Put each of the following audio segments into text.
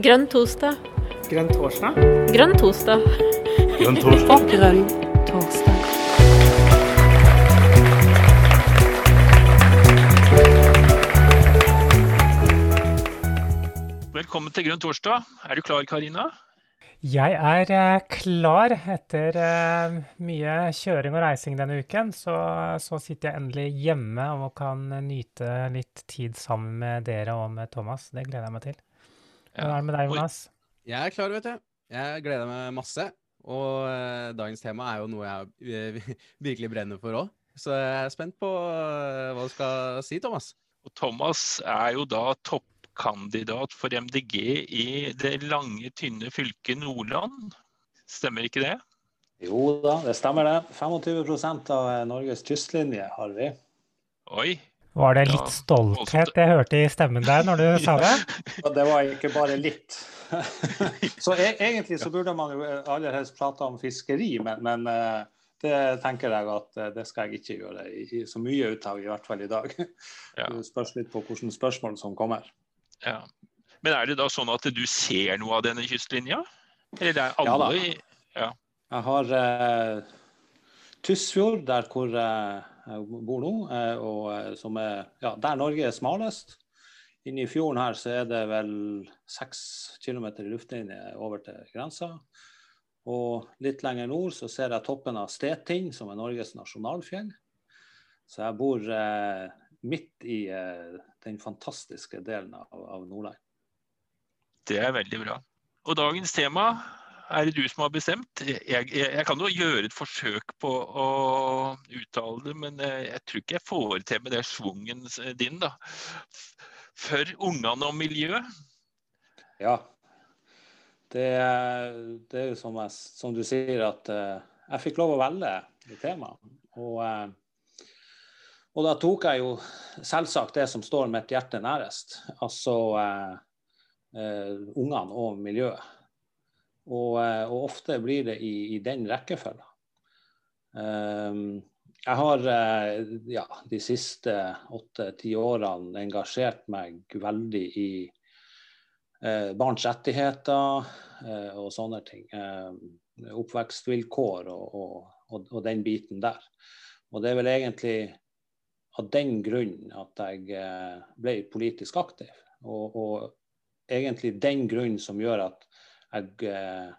Grønn torsdag. Grønn torsdag? Grønn torsdag. Grønn torsdag. Grønn torsdag. Velkommen til Grønn torsdag. Er du klar, Karina? Jeg er eh, klar. Etter eh, mye kjøring og reising denne uken, så, så sitter jeg endelig hjemme og kan nyte litt tid sammen med dere og med Thomas. Det gleder jeg meg til. Hvordan er det med deg, Oi. Jonas? Jeg er klar, vet du. Jeg gleder meg masse. Og uh, dagens tema er jo noe jeg uh, virkelig brenner for òg. Så jeg er spent på uh, hva du skal si, Thomas. Og Thomas er jo da toppkandidat for MDG i det lange, tynne fylket Nordland. Stemmer ikke det? Jo da, det stemmer det. 25% av Norges kystlinje har vi. Oi. Var det Ja, litt stolthet jeg hørte i stemmen der når du sa det? Det var ikke bare litt. så e egentlig så burde man jo aller helst prate om fiskeri, men, men eh, det tenker jeg at eh, det skal jeg ikke gjøre i, i så mye ut av, i hvert fall i dag. Det spørs litt på hvilke spørsmål som kommer. Ja. Men er det da sånn at du ser noe av denne kystlinja? Eller det er Ja da. alle i Jeg har uh, Tysfjord, der hvor eh, jeg bor nå, eh, og eh, som er ja, der Norge er smalest. Inne i fjorden her så er det vel seks kilometer i luftlinje over til grensa. Og litt lenger nord så ser jeg toppen av Steting, som er Norges nasjonalfjell. Så jeg bor eh, midt i eh, den fantastiske delen av, av Nordland. Det er veldig bra. Og dagens tema er det du som har bestemt. Jeg, jeg, jeg kan jo gjøre et forsøk på å uttale det, men eh, jeg tror ikke jeg får til med det schwungen din, da. For ungene og miljøet. Ja. Det, det er jo som, jeg, som du sier, at eh, jeg fikk lov å velge i temaet. Og, eh, og da tok jeg jo selvsagt det som står mitt hjerte nærest. Altså eh, eh, ungene og miljøet. Og, eh, og ofte blir det i, i den rekkefølgen. Um, jeg har eh, ja, de siste åtte-ti årene engasjert meg veldig i eh, barns rettigheter eh, og sånne ting. Eh, oppvekstvilkår og, og, og, og den biten der. Og det er vel egentlig av den grunn at jeg eh, ble politisk aktiv. Og, egentlig den grunn som gjør at jeg eh,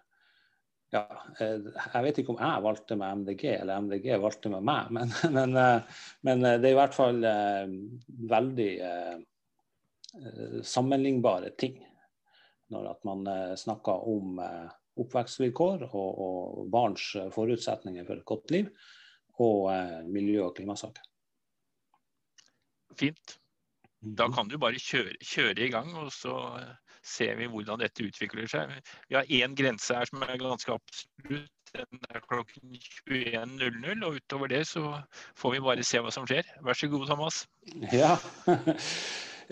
ja, eh, jeg vet ikke om jeg valgte med MDG, eller MDG valgte med meg, men, men, eh, men det er i hvert fall veldig sammenlignbare ting. Når at man snakker om oppvekstvilkår og, og barns forutsetninger for et godt liv, og miljø- og klimasaker. Fint. Da kan du bare kjøre, kjøre i gang, og så ser vi hvordan dette utvikler seg. Vi har én grense her som er ganske absolutt. Den er klokken 21.00. Og utover det så får vi bare se hva som skjer. Vær så god, Thomas. Ja.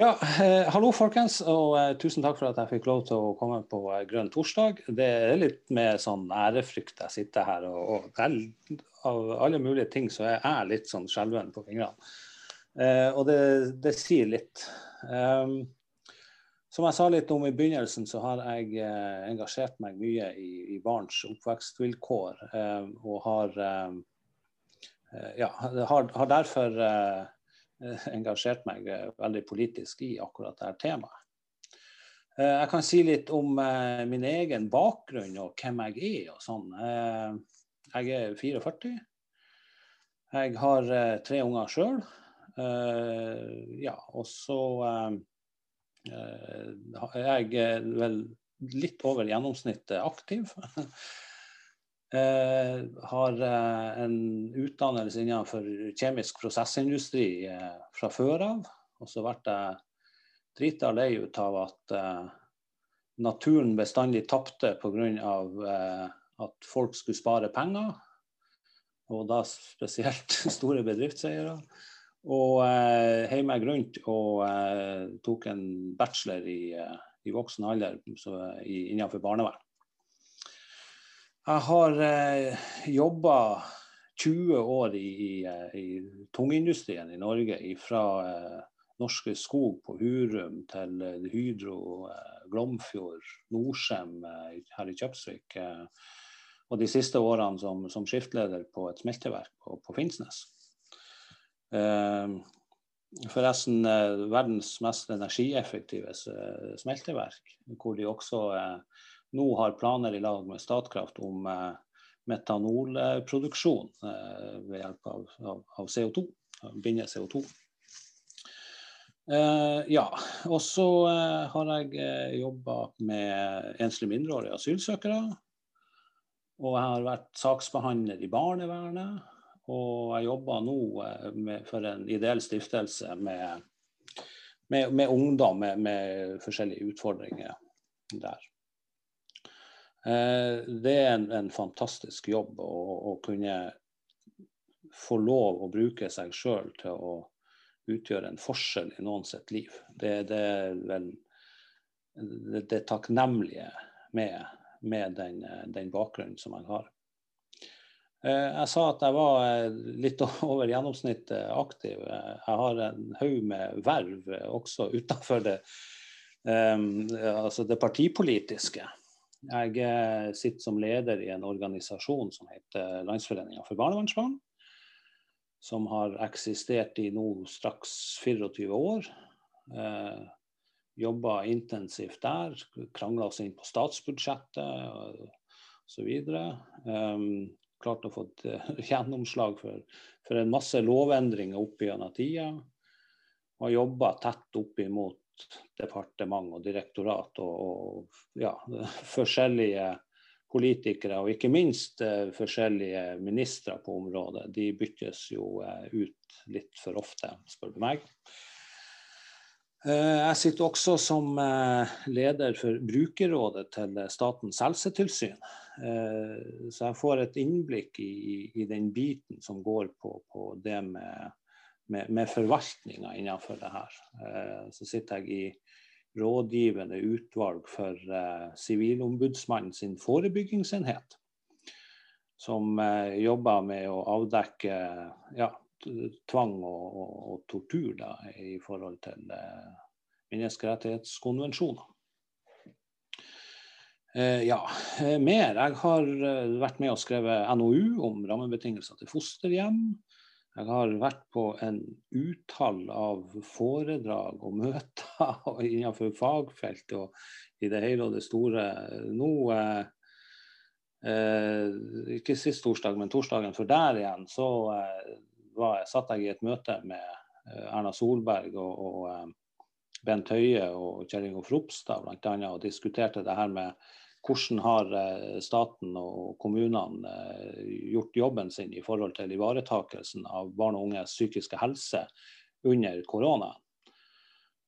ja eh, hallo, folkens, og eh, tusen takk for at jeg fikk lov til å komme på eh, Grønn torsdag. Det er litt med sånn ærefrykt jeg sitter her, og, og vel, av alle mulige ting så er jeg litt sånn skjelven på fingrene. Eh, og det, det sier litt. Um, som jeg sa litt om i begynnelsen, så har jeg eh, engasjert meg mye i, i barns oppvekstvilkår. Eh, og har, eh, eh, ja, har, har derfor eh, engasjert meg eh, veldig politisk i akkurat dette temaet. Jeg kan si litt om min egen bakgrunn og hvem jeg er og sånn. Jeg er 44. Jeg har tre unger sjøl. Ja, og så eh, eh, er vel litt over gjennomsnittet aktiv. Eh, har eh, en utdannelse innenfor kjemisk prosessindustri fra før av. Og så ble jeg drita lei ut av at naturen bestandig tapte pga. Eh, at folk skulle spare penger. Og da spesielt store bedriftseiere. Og eh, heiv meg rundt og eh, tok en bachelor i, eh, i voksen alder innenfor barnevern. Jeg har eh, jobba 20 år i, i, eh, i tungindustrien i Norge. Fra Norske Skog på Hurum til Hydro, Glomfjord, Norcem her i Kjøpsvik. Og de siste årene som, som skiftleder på et smelteverk på, på Finnsnes. Forresten verdens mest energieffektive smelteverk, hvor de også nå har planer i lag med Statkraft om metanolproduksjon ved hjelp av, av, av CO2. Binde CO2. Uh, ja, og så uh, har jeg uh, eh, jobba med enslige mindreårige asylsøkere. Og jeg har vært saksbehandler i barnevernet. Og jeg jobber nå med, for en ideell stiftelse med, med, med ungdom med, med, forskjellige utfordringer der. Det er en, en fantastisk jobb å, å, kunne få lov å bruke seg sjøl til å utgjøre en forskjell i noen sitt liv. Det, det er vel det, det takknemlige med, med den, den, bakgrunnen som jeg har. Eh, jeg sa at jeg var eh, litt over gjennomsnittet aktiv. Jeg har en haug med verv også utenfor det, um, altså det partipolitiske. Jeg sitter som leder i en organisasjon som heter Landsforeninga for barnevernsbarn som har eksistert i nå straks 24 år. Eh, Jobba intensivt der, krangla oss inn på statsbudsjettet osv. Um, klart å få gjennomslag for, for, en masse lovendringer opp gjennom tida. Har jobba tett opp imot departement og direktorat og, og ja, forskjellige politikere, og ikke minst uh, forskjellige ministre på området, de byttes jo uh, ut litt for ofte, spør du meg. Jeg sitter også som leder for brukerrådet til Statens helsetilsyn. Så jeg får et innblikk i, i den biten som går på, på det med, med, med forvaltninga innenfor det her. så sitter jeg i rådgivende utvalg for eh, Sivilombudsmannen sin forebyggingsenhet. Som eh, jobber med å avdekke ja, tvang og, og, og tortur da, i forhold til eh, menneskerettighetskonvensjoner. Eh, ja, eh, mer. Jeg har eh, vært med og skrevet NOU om rammebetingelser til fosterhjem. Jeg har vært på en utall av foredrag og møter innenfor fagfeltet og i det hele og det store. Nå eh, Ikke sist torsdag, men torsdagen for der igjen, så eh, var, satt jeg i et møte med Erna Solberg og, og Bent Høie og Kjell Ingolf Ropstad bl.a. og diskuterte det her med hvordan har eh, staten og kommunene eh, gjort jobben sin i forhold til ivaretakelsen av barn og unges psykiske helse under korona.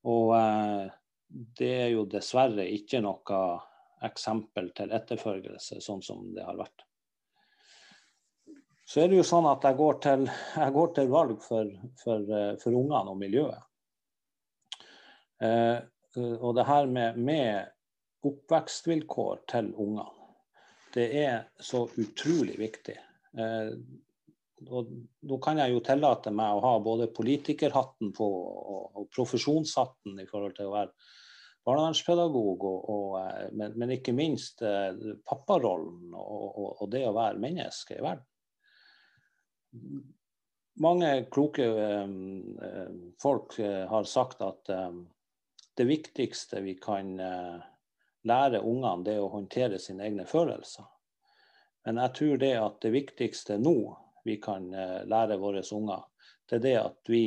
Og eh, det er jo dessverre ikke noe eksempel til etterfølgelse, sånn som det har vært. Så er det jo sånn at jeg går til, jeg går til valg for, for, for ungene og miljøet. Eh, og det her med, med oppvekstvilkår til ungene. Det er så utrolig viktig. Eh, og nå kan jeg jo tillate meg å ha både politikerhatten på og, profesjonshatten i forhold til å være barnevernspedagog, og, og, eh, men, men, ikke minst eh, papparollen og, det å være menneske i verden. Mange kloke eh, folk eh, har sagt at eh, det viktigste vi kan lære ungene det å håndtere sine egne følelser. Men jeg tror det at det viktigste nå vi kan eh, lære våre unger, det er det at vi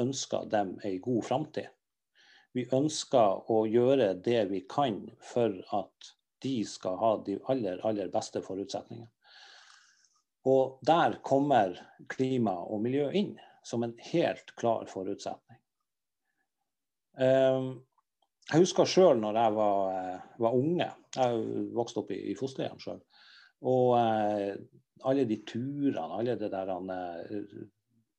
ønsker dem ei god framtid. Vi ønsker å gjøre det vi kan for at de skal ha de aller, aller beste forutsetningene. Og der kommer klima og miljø inn som en helt klar forutsetning. Um, jeg husker sjøl når jeg var, eh, var, unge. Jeg vokste opp i, i fosterhjem sjøl. Og eh, alle de turene, alle det der eh,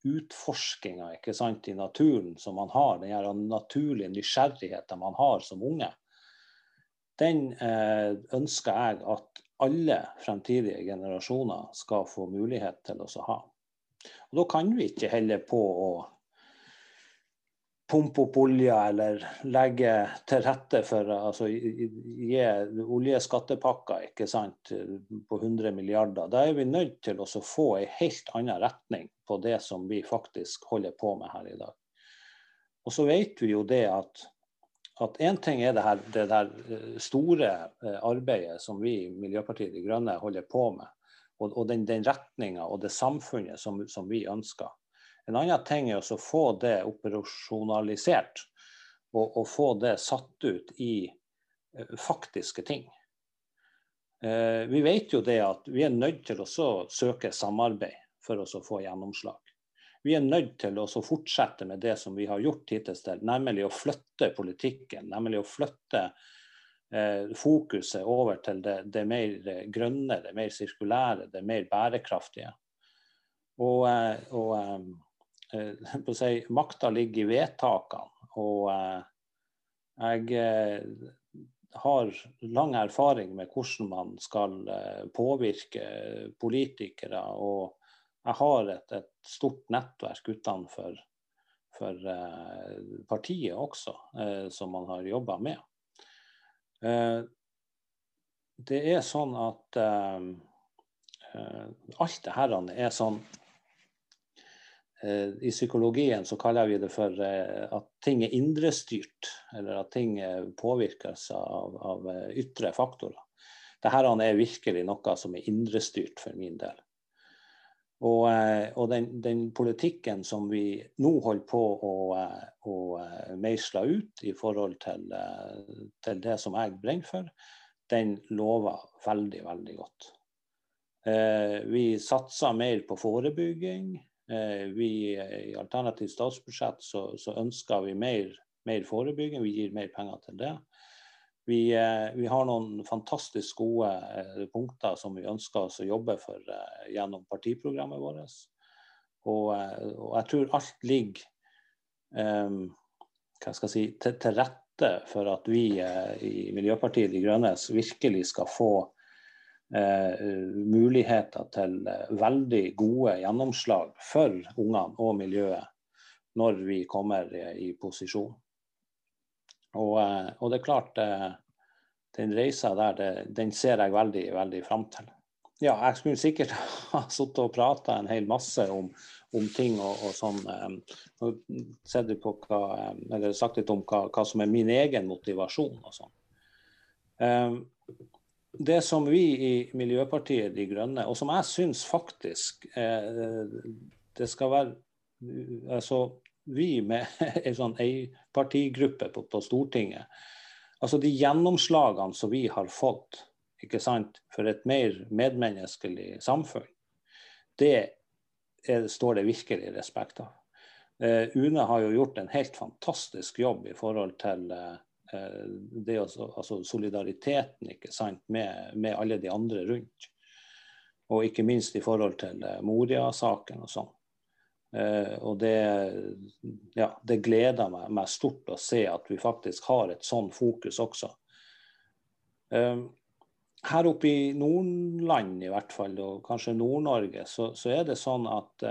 utforskinga i naturen som man har, den naturlige nysgjerrigheten man har som unge, den eh, ønsker jeg at alle fremtidige generasjoner skal få mulighet til å ha. Og Da kan vi ikke helle på å pumpe opp olje eller legge til rette for altså, gi oljeskattepakker ikke sant, på 100 milliarder. Da er vi nødt til å få en helt annen retning på det som vi faktisk holder på med her i dag. Og så vet vi jo det at at én ting er det her, det der eh, store eh, arbeidet som vi i Miljøpartiet De Grønne holder på med, og, og den, den retninga og det samfunnet som, som vi ønsker. En annen ting er å få det operasjonalisert og, og få det satt ut i uh, faktiske ting. Uh, vi vet jo det at vi er nødt til å søke samarbeid for å få gjennomslag. Vi er nødt til å fortsette med det som vi har gjort hittil, nemlig å flytte politikken. Nemlig å flytte uh, fokuset over til det, det mer grønne, det mer sirkulære, det mer bærekraftige. Og, og Eh, si, makta ligger i vedtakene. Og eh, jeg eh, har lang erfaring med hvordan man skal påvirke politikere. Og jeg har et, et stort nettverk utenfor for partiet også, som man har jobba med. Det er sånn at alt det her er sånn Eh, I psykologien så kaller vi det for eh, at ting er indrestyrt, eller at ting eh, påvirkes av, av ytre faktorer. Dette er virkelig noe som er indrestyrt for min del. Og, og den, den, politikken som vi nå holder på å, å meisle ut i forhold til, til, det som jeg brenner for, den lover veldig, veldig godt. Vi satser mer på forebygging. Eh, vi, I alternativt statsbudsjett så, så ønsker vi mer, mer, forebygging, vi gir mer penger til det. Vi, eh, vi har noen fantastisk gode eh, punkter som vi ønsker oss å jobbe for gjennom partiprogrammet vårt. Og, og jeg tror alt ligger um, hva skal jeg si, til, til, rette for at vi i Miljøpartiet De Grønne virkelig skal få Eh, muligheter til eh, veldig gode gjennomslag for ungene og miljøet når vi kommer i posisjon. Og, eh, og det er klart, den reisa der, det, den ser jeg veldig, veldig fram til. Ja, jeg skulle sikkert ha sittet og prata en hel masse om, om ting og, og sånn. På hva, eller sagt litt om hva, hva, som er min egen motivasjon og sånn det som vi i Miljøpartiet De Grønne, og som jeg syns faktisk eh, det skal være altså Vi med en sånn partigruppe på, på, Stortinget. altså De gjennomslagene som vi har fått ikke sant, for et mer medmenneskelig samfunn, det er, står det virkelig respekt av. Eh, UNE har jo gjort en helt fantastisk jobb i forhold til Eh, det også, altså solidariteten ikke sant, med, med, alle de andre rundt. Og ikke minst i forhold til eh, Moria-saken og sånn. Eh, og det, ja, det gleder meg, meg, stort å se at vi faktisk har et sånn fokus også. her oppe i Nordland i hvert fall, og kanskje Nord-Norge, så, så, er det sånn at,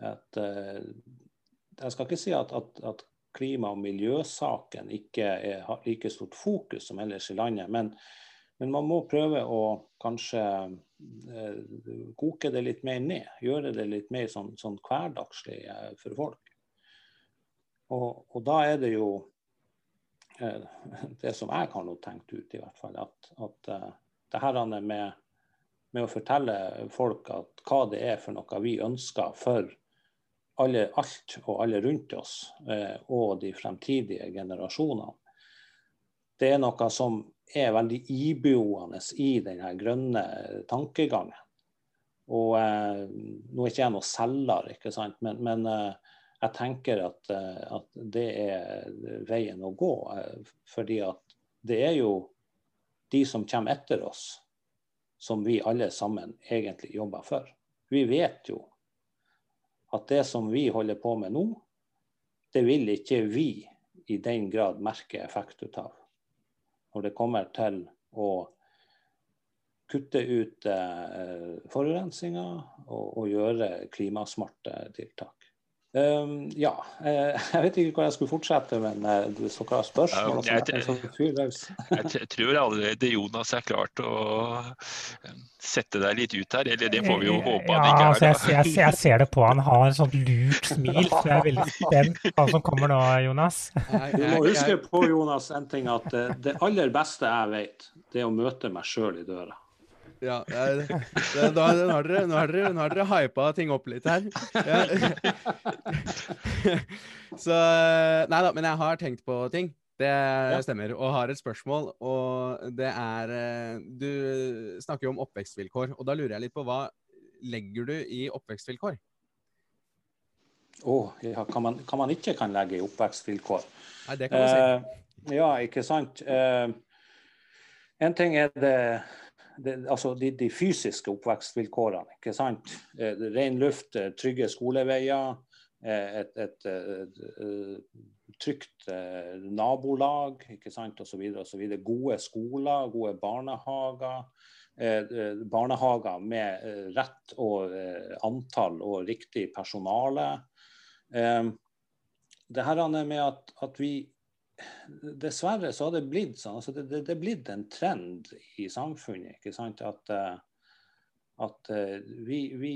at Jeg skal ikke si at, at, at klima- og miljøsaken ikke er, har like stort fokus som ellers i landet. Men, men man må prøve å kanskje eh, koke det litt mer ned. Gjøre det litt mer sånn, sånn hverdagslig eh, for folk. Og, og, da er det jo eh, det som jeg har tenkt ut, i hvert fall, at, at uh, det her med, med å fortelle folk at hva det er for noe vi ønsker for alle, alt og alle rundt oss, eh, og de fremtidige generasjonene. Det er noe som er veldig iboende i denne grønne tankegangen. Og eh, Nå er ikke jeg noen selger, ikke sant? men, men eh, jeg tenker at, eh, at, det er veien å gå. Eh, fordi at det er jo de som kommer etter oss, som vi alle sammen egentlig jobber for. Vi vet jo at det som vi holder på med nå, det vil ikke vi i den grad merke effekt ut av. Når det kommer til å kutte ut eh, forurensninga og, og, gjøre klimasmarte tiltak. Um, ja. Uh, jeg vet ikke hvor jeg skulle fortsette, men hvis dere har spørsmål jeg-. Jeg, tror allerede Jonas er klart å eh, sette deg litt ut her. Eller det får vi jo håpe ja, han ikke altså, er. jeg, jeg, jeg ser det på han. har en sånn lurt smil. Så jeg er veldig spent på hva som kommer nå, Jonas. Du må huske på, Jonas, en ting at det aller beste jeg vet, det er å møte meg sjøl i døra. Ja, jeg, det, da, nå har dere, nå har dere, nå har dere hypa ting opp litt her. Ja. Så Nei da, men jeg har tenkt på ting. Det stemmer. Og har et spørsmål. Og det er eh, Du snakker jo om oppvekstvilkår, og da lurer jeg litt på hva legger du i oppvekstvilkår? Å, ja, hva, man, man ikke kan legge i oppvekstvilkår. Nei, det kan man si. Eh, ja, ikke sant. Eh, en ting er det, det altså de, de fysiske oppvekstvilkårene. ikke sant? Eh, ren luft, eh, trygge skoleveier, eh, et, et, et, et trygt nabolag ikke sant? osv. Gode skoler, gode barnehager. Eh, eh, barnehager med rett og antall og riktig personale. Det her er med at, at vi Dessverre så har det blitt sånn. altså det, det, det er blitt en trend i samfunnet. ikke sant, At, eh, at eh, vi, vi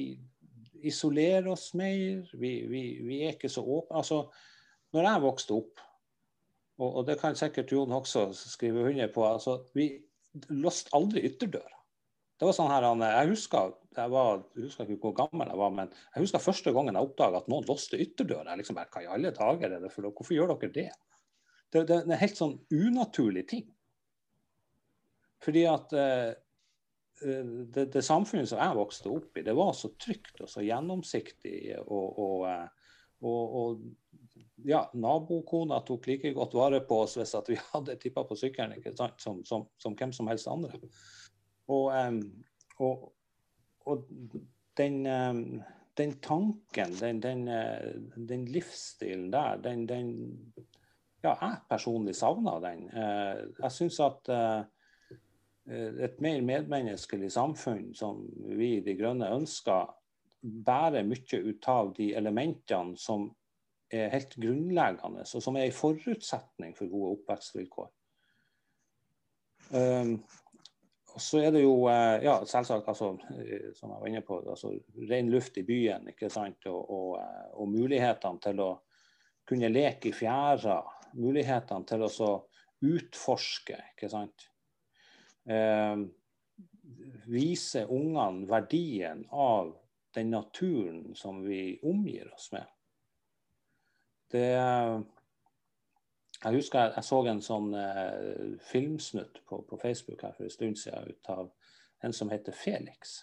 isolerer oss mer. Vi, vi, vi er ikke så åpne. Altså, når jeg vokste opp, og, og det kan sikkert Jon også skrive under på, altså, vi låste aldri ytterdøra. Det var sånn her, Jeg husker jeg, var, jeg husker ikke hvor gammel jeg var, men jeg husker første gangen jeg oppdaga at noen låste ytterdøra. Jeg liksom bare, Hva i alle dager er det for? Hvorfor gjør dere det? Det, det, er en helt sånn unaturlig ting. Fordi at eh, eh, det, det samfunnet som jeg vokste opp i, det var så trygt og så gjennomsiktig. Og, og, eh, og, og ja, nabokona tok like godt vare på oss hvis vi hadde tippa på sykkelen? Som, som, som hvem som helst andre. Og, den, den tanken, den, den, den livsstilen der, den, den Ja, jeg personlig savner den. Eh, Jeg syns at eh, et mer medmenneskelig samfunn som vi i De Grønne ønsker, bærer mye ut av de elementene som er helt grunnleggende, og som er en forutsetning for gode oppvekstvilkår. Um, og så er det jo, eh, ja, selvsagt, altså, eh, som jeg var inne på, altså, ren luft i byen, ikke sant, og, og, eh, og mulighetene til å kunne leke i fjæra, mulighetene til å utforske, ikke sant. Eh, vise ungene verdien av den naturen som vi omgir oss med. Det Jeg husker jeg, jeg så en sånn eh, filmsnutt på, på Facebook her for en stund siden ut av en som heter Felix.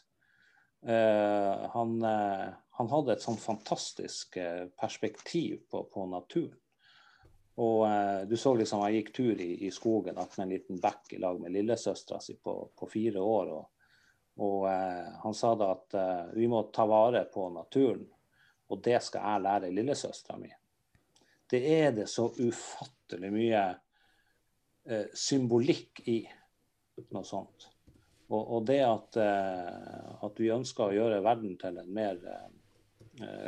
Eh, han, eh, han hadde et sånn fantastisk eh, perspektiv på, på naturen. Og eh, du så liksom han gikk tur i, i skogen med en liten bekk i lag med lillesøstera si på, på fire år. Og, og eh, han sa da at eh, vi må ta vare på naturen, og det skal jeg lære lillesøstera mi. Det er det så ufattelig mye eh, symbolikk i noe sånt. Og, og det at, eh, at vi ønsker å gjøre verden til en mer eh,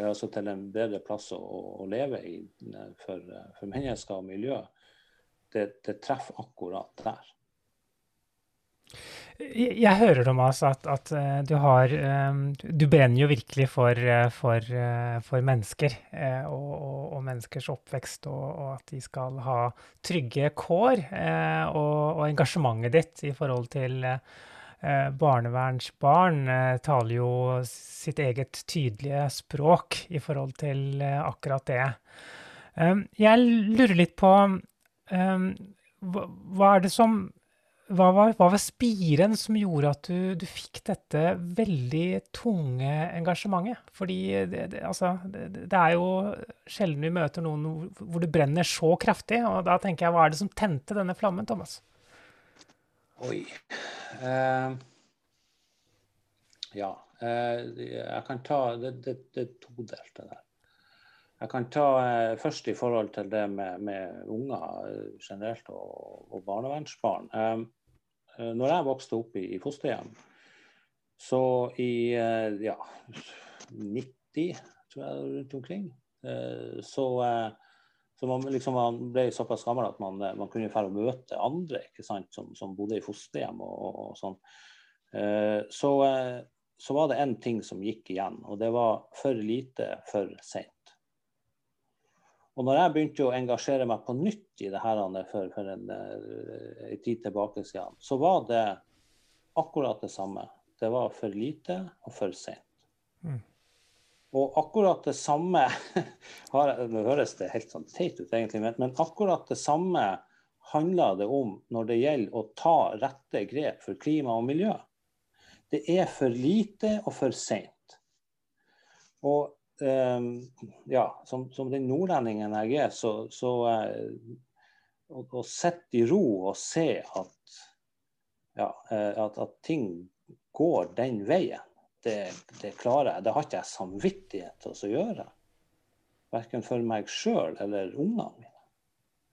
altså til en bedre plass å, å leve i eh, for, eh, for mennesker og miljø, det, det treffer akkurat der. Jeg hører, Thomas, at, at eh, du har eh, Du brenner jo virkelig for, eh, for, eh, for mennesker eh, og, og, og menneskers oppvekst, og, og at de skal ha trygge kår. eh, Og, engasjementet ditt i forhold til eh, barnevernsbarn eh, taler jo sitt eget tydelige språk i forhold til eh, akkurat det. Um, Jeg lurer litt på um, hva, er det som hva var, hva var spiren som gjorde at du, du fikk dette veldig tunge engasjementet? Fordi det, det, altså, det, det er jo sjelden vi møter noen hvor det brenner så kraftig. Og da tenker jeg, hva er det som tente denne flammen, Thomas? Oi. Uh, ja. Uh, jeg kan ta Det, det, det er todelt, det der. Jeg kan ta uh, først i forhold til det med, med unger generelt og, og barnevernsbarn. Når jeg vokste opp i, i fosterhjem, så i ja, 90, tror jeg rundt omkring, Så, så man, liksom, man, ble såpass gammel at man, man kunne dra møte andre som, som bodde i fosterhjem og, og, og sånn. Så, så var det én ting som gikk igjen, og det var for lite, for seint. Og når jeg begynte å engasjere meg på nytt i det her for, for en, en, tid tilbake siden, så var det akkurat det samme. Det var for lite og for sent. Mm. Og akkurat det samme Nå høres det helt sånn teit ut, egentlig, men akkurat det samme handler det om når det gjelder å ta rette grep for klima og miljø. Det er for lite og for seint. Og Ehm, ja, som, som, den nordlendingen jeg er, så, så uh, å, å sitte i ro og se at, ja, uh, at, at, ting går den veien, det, det, klarer jeg. Det har ikke jeg samvittighet til å gjøre. Verken for meg sjøl eller ungene mine.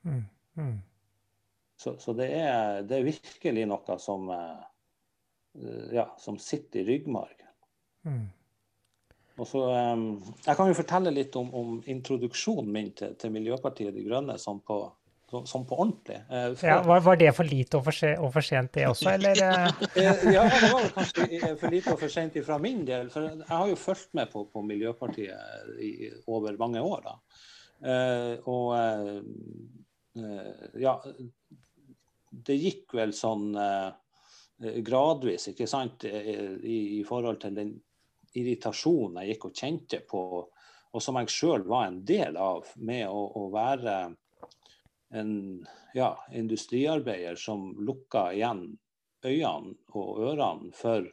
Mm, mm. Så, så det, er, det, er, virkelig noe som, uh, ja, som sitter i ryggmargen. Mm. Og så, um, jeg kan jo fortelle litt om, om introduksjonen min til, til, Miljøpartiet De Grønne som på, som på ordentlig. Uh, ja, var, var, det for lite og for, se, og for sent, det også, eller? Eh, ja, det var kanskje for lite og for sent fra min del. For jeg har jo fulgt med på, på Miljøpartiet i, over mange år. da. Og ja Det gikk vel sånn gradvis, ikke sant, i, i forhold til den irritasjonen jeg gikk og kjente på, og som jeg sjøl var en del av, med å, å være en ja, industriarbeider som lukka igjen øynene og ørene for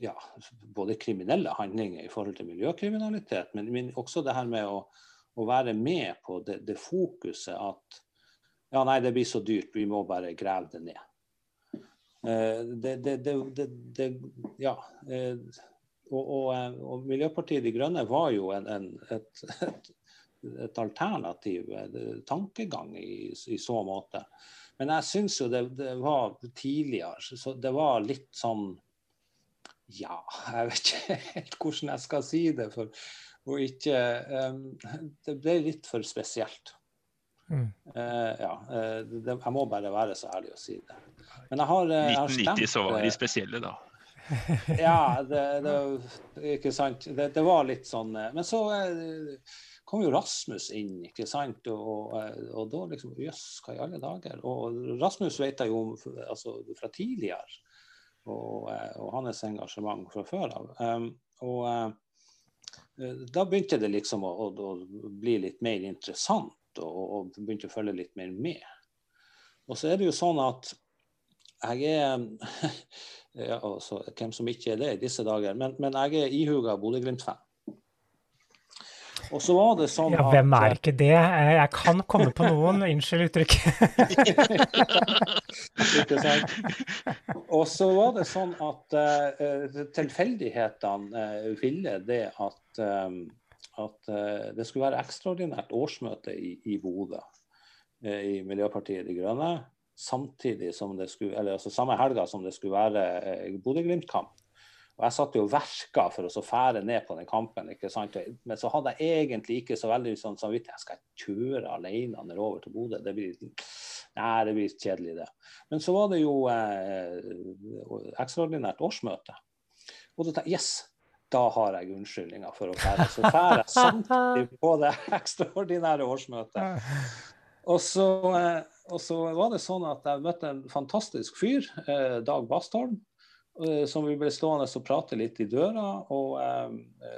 ja, både kriminelle handlinger i forhold til miljøkriminalitet, men, men også det her med å, å være med på det, det, fokuset at ja, nei, det blir så dyrt, vi må bare grave det ned. Eh, det, det, det ja, eh, og, og, eh, og, Miljøpartiet De Grønne var jo en, en, et, et, et, alternativ eh, tankegang i, i, så måte. Men jeg syns jo det, det, var tidligere, så det var litt sånn Ja, jeg vet ikke helt hvordan jeg skal si det. For, å ikke um, Det ble litt for spesielt. Mm. Uh, ja, uh, det, jeg må bare være så ærlig å si det. Men jeg har, uh, 1990 så var de spesielle, da. ja, det, det, ikke sant. Det, det, var litt sånn Men så kom jo Rasmus inn, ikke sant. Og, eh, og da liksom Jøss, hva i alle dager? Og Rasmus vet jeg jo altså, fra tidligere. Og, og, hans engasjement fra før av. Um, og uh, da begynte det liksom å, å, å, bli litt mer interessant, og, og begynte å følge litt mer med. Og så er det jo sånn at jeg er Ja, altså, hvem som ikke er det i disse dager. Men, men jeg er ihuga Bodø-Glimt-fan. Og så var det sånn ja, Hvem er ikke det? Jeg kan komme på noen, unnskyld uttrykket. ikke sant. Og så var det sånn at uh, tilfeldighetene uh, ville det at, um, at uh, det skulle være ekstraordinært årsmøte i, i Bodø i Miljøpartiet De Grønne samtidig som det skulle, eller altså samme helga som det skulle være eh, Bodø-Glimt-kamp. Og Jeg satt jo verka for å så fære ned på den kampen. ikke sant? Men så hadde jeg egentlig ikke så veldig sånn samvittighet. Jeg skal kjøre alene nedover til Bodø. Det blir, nei, det blir kjedelig, det. Men så var det jo eh, ekstraordinært årsmøte. Og da tenkte jeg yes, da har jeg unnskyldninger for å fære. Så færer jeg samtidig på det ekstraordinære årsmøtet. Og så, eh, og så, var det sånn at jeg møtte en fantastisk fyr, eh, Dag Bastholm, som vi ble stående og prate litt i døra. Og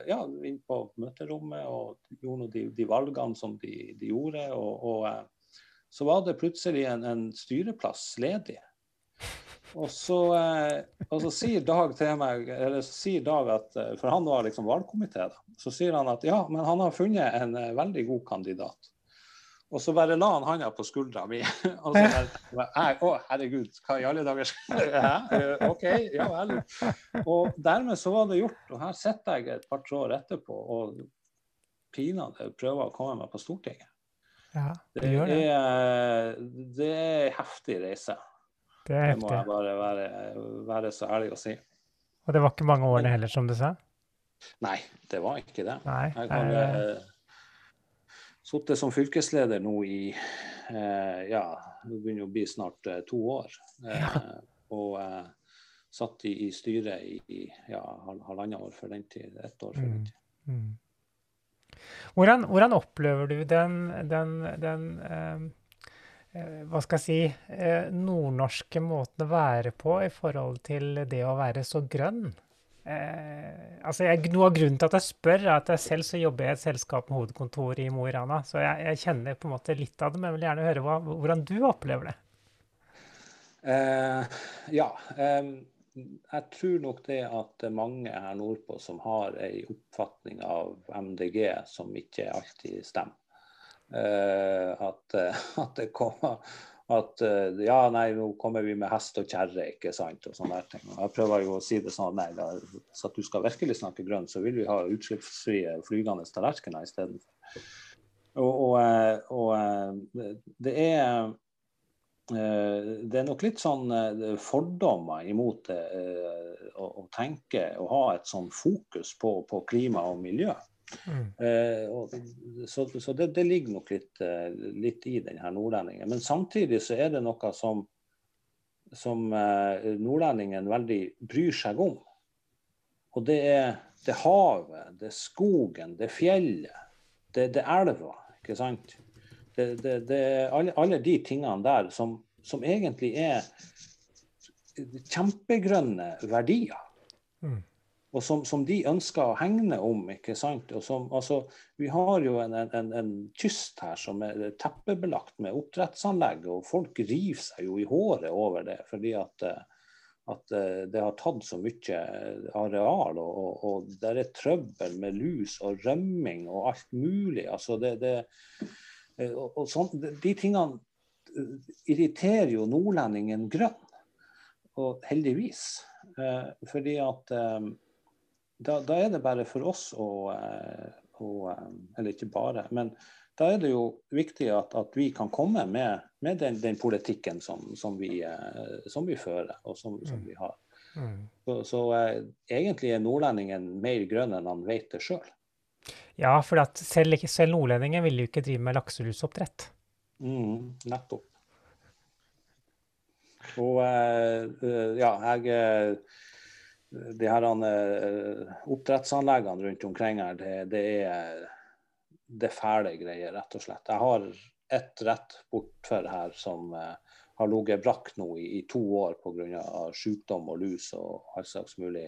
ja, inn på møterommet og gjorde de, de valgene som de, de gjorde. Og, og, så var det plutselig en, en styreplass ledig. Og så, og så, sier Dag til meg, eller så sier Dag at, For han var liksom valgkomité, da. Så sier han at ja, men han har funnet en veldig god kandidat. Og så bare la han handa på skuldra mi. Og så bare, Å, herregud, hva i alle dager skjer? Eh, OK, ja vel. Og dermed så var det gjort. Og her sitter jeg et par år etterpå og pinadø prøver å komme meg på Stortinget. Ja, det, det, det. Er, det er heftig reise. Det, det må jeg bare være, være, så ærlig å si. Og det var ikke mange årene heller, som du sa? Nei, det var ikke det. Nei, jeg, har, sittet som fylkesleder nå i eh, ja, det begynner å bli snart eh, to år. Eh, og eh, satt i, i styret i, ja, halvannet år før den tid. Ett år før den tid. Mm. Mm. Hvordan, hvordan, opplever du den, den, den eh, eh, hva skal jeg si, eh, nordnorske måten å være på i forhold til det å være så grønn? Eh, altså jeg, noe av grunnen til at jeg spør, er at jeg selv så jobber i et selskap med hovedkontor i Mo i Rana. Så jeg, jeg, kjenner på en måte litt av det, men jeg vil gjerne høre hva, hvordan du opplever det. Eh, ja. Eh, jeg tror nok det at mange her nordpå som har ei oppfatning av MDG som ikke alltid stemmer. Uh, at, at, det kommer at uh, ja, nei, nå kommer vi med hest og kjerre, ikke sant, og sånne ting. Jeg prøver jo å si det sånn nei, da, så at du skal virkelig snakke grønt, så vil vi ha utslippsfrie flygende tallerkener istedenfor. Og, og, eh, og, det er Eh, det er nok litt sånn eh, fordommer imot det eh, å, å tenke og ha et sånn fokus på, på klima og miljø. Mm. Og, så, så det, det, ligger nok litt, litt i den her nordlendingen. Men samtidig så er det noe som, som nordlendingen veldig bryr seg om. Og det er det havet, det er skogen, det er fjellet, det, det er elva. ikke sant? det, det, det, alle, alle, de tingene der som, som egentlig er kjempegrønne verdier. Mm. Og som, som, de ønsker å hegne om. ikke sant? Som, altså, vi har jo en, en, en, kyst her som er teppebelagt med oppdrettsanlegg, og folk river seg jo i håret over det. fordi at, at det har tatt så mye areal, og, og, og det er trøbbel med lus og rømming og alt mulig. altså det, det Eh, og, sånt, de tingene eh, irriterer jo nordlendingen grønn. Og heldigvis. Eh, fordi at eh, da, da, er det bare for oss å, eh, å, Eller ikke bare, men da er det jo viktig at, at vi kan komme med, med den, den, politikken som, som, vi, som, vi, fører, og som, som mm. vi har. Mm. Så, så egentlig er nordlendingen mer grønn enn han vet det sjøl. Ja, for selv, selv nordlendinger vil jo ikke drive med lakselusoppdrett. Mm, nettopp. Og ja, jeg De her uh, oppdrettsanleggene rundt omkring her, det, det, er, det fæle greier, rett og slett. Jeg har ett rett bortfor her som har ligget brakk nå i, i to år pga. sykdom og lus og all slags mulig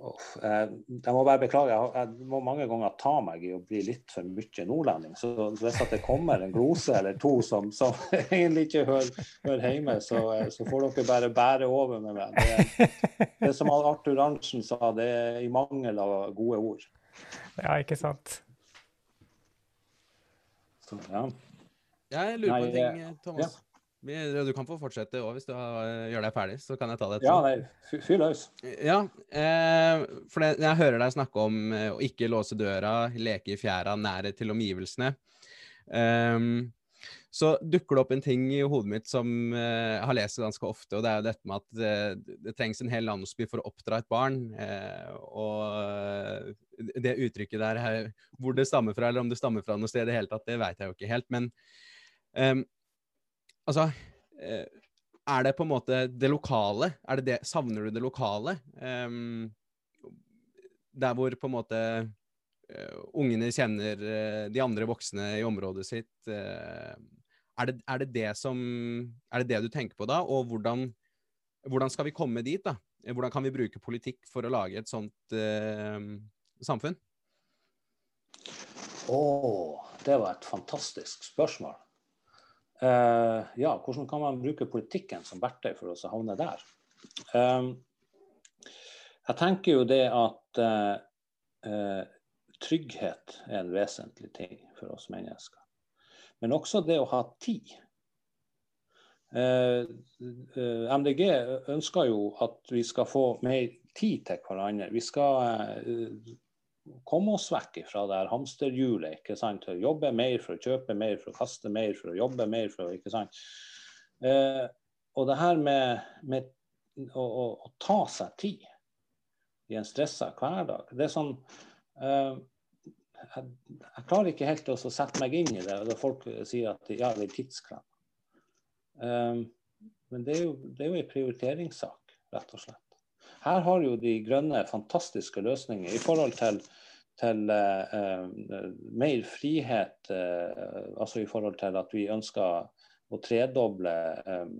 jeg må bare beklage, jeg må mange ganger ta meg i å bli litt for mye nordlending. Så hvis det kommer en glose eller to som, som egentlig ikke hører, hører hjemme, så, så, får dere bare bære over med meg. Det, det som Arthur Arntzen sa, det er i mangel av gode ord. Ja, ikke sant. Så, ja. Jeg lurer på en ting, Thomas. Ja. Du kan få fortsette òg hvis du eh, gjør deg ferdig, så kan jeg ta det etterpå. Ja, nei, fyr løs. Ja, eh, for det, jeg hører deg snakke om eh, å ikke låse døra, leke i fjæra, nærhet til omgivelsene. Um, så dukker det opp en ting i hodet mitt som eh, jeg har lest ganske ofte, og det er jo dette med at eh, det trengs en hel landsby for å oppdra et barn. Eh, og det uttrykket der, hvor det stammer fra, eller om det stammer fra noe sted i det hele tatt, det vet jeg jo ikke helt. Men um, Altså eh, Er det på en måte det lokale? Er det det, savner du det lokale? Um, der hvor på en måte uh, ungene kjenner uh, de andre voksne i området sitt. Uh, er, det, er, det, det som Er det det du tenker på da? Og hvordan, hvordan skal vi komme dit, da? Hvordan kan vi bruke politikk for å lage et sånt samfunn? Å, oh, det var et fantastisk spørsmål. Uh, ja, hvordan kan man bruke politikken som verktøy for oss å havne der? Um, jeg tenker jo det at uh, uh, trygghet er en vesentlig ting for oss mennesker. Men også det å ha tid. MDG ønsker jo at vi skal få mer tid til hverandre. Vi skal komme oss vekk fra det her hamsterhjulet. ikke sant? Jobbe mer for å kjøpe mer, for å kaste mer, for å jobbe mer. for å, ikke sant? Eh, og det her med, med å, å, å, ta seg tid i en stressa hverdag Det er sånn eh, jeg, jeg, klarer ikke helt å sette meg inn i det. når Folk sier at ja, det er tidsklem. Eh, men det er, jo, det er jo en prioriteringssak, rett og slett. Her har jo De grønne fantastiske løsninger i forhold til, til uh, mer frihet. Uh, altså i forhold til at vi ønsker å tredoble um,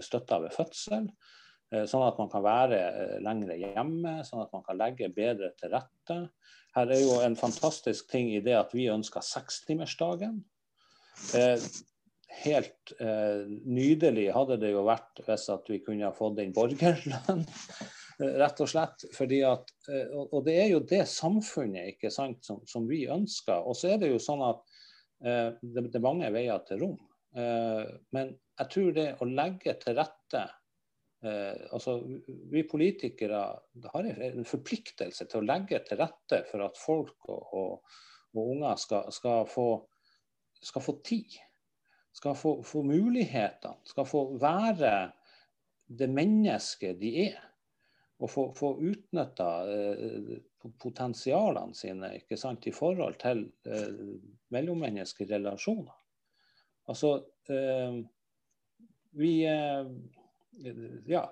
støtta ved fødsel. Sånn at man kan være lengre hjemme, sånn at man kan legge bedre til rette. Her er jo en fantastisk ting i det at vi ønsker sekstimersdagen. Eh, helt eh, nydelig hadde det jo vært hvis at vi kunne ha fått inn borgerlønn. Rett og slett. Fordi at, eh, og det er jo det samfunnet ikke sant, som, som vi ønsker. Og så er det jo sånn at eh, det, det, er mange veier til rom. Eh, men jeg tror det å legge til rette Eh, altså, vi politikere har en forpliktelse til å legge til rette for at folk og, og, og unger skal, skal, få, skal, få, tid. Skal få, få mulighetene. Skal få være det mennesket de er. Og få, få utnytta eh, potensialene sine ikke sant, i forhold til eh, mellommenneskelige relasjoner. Altså, eh, vi eh, ja,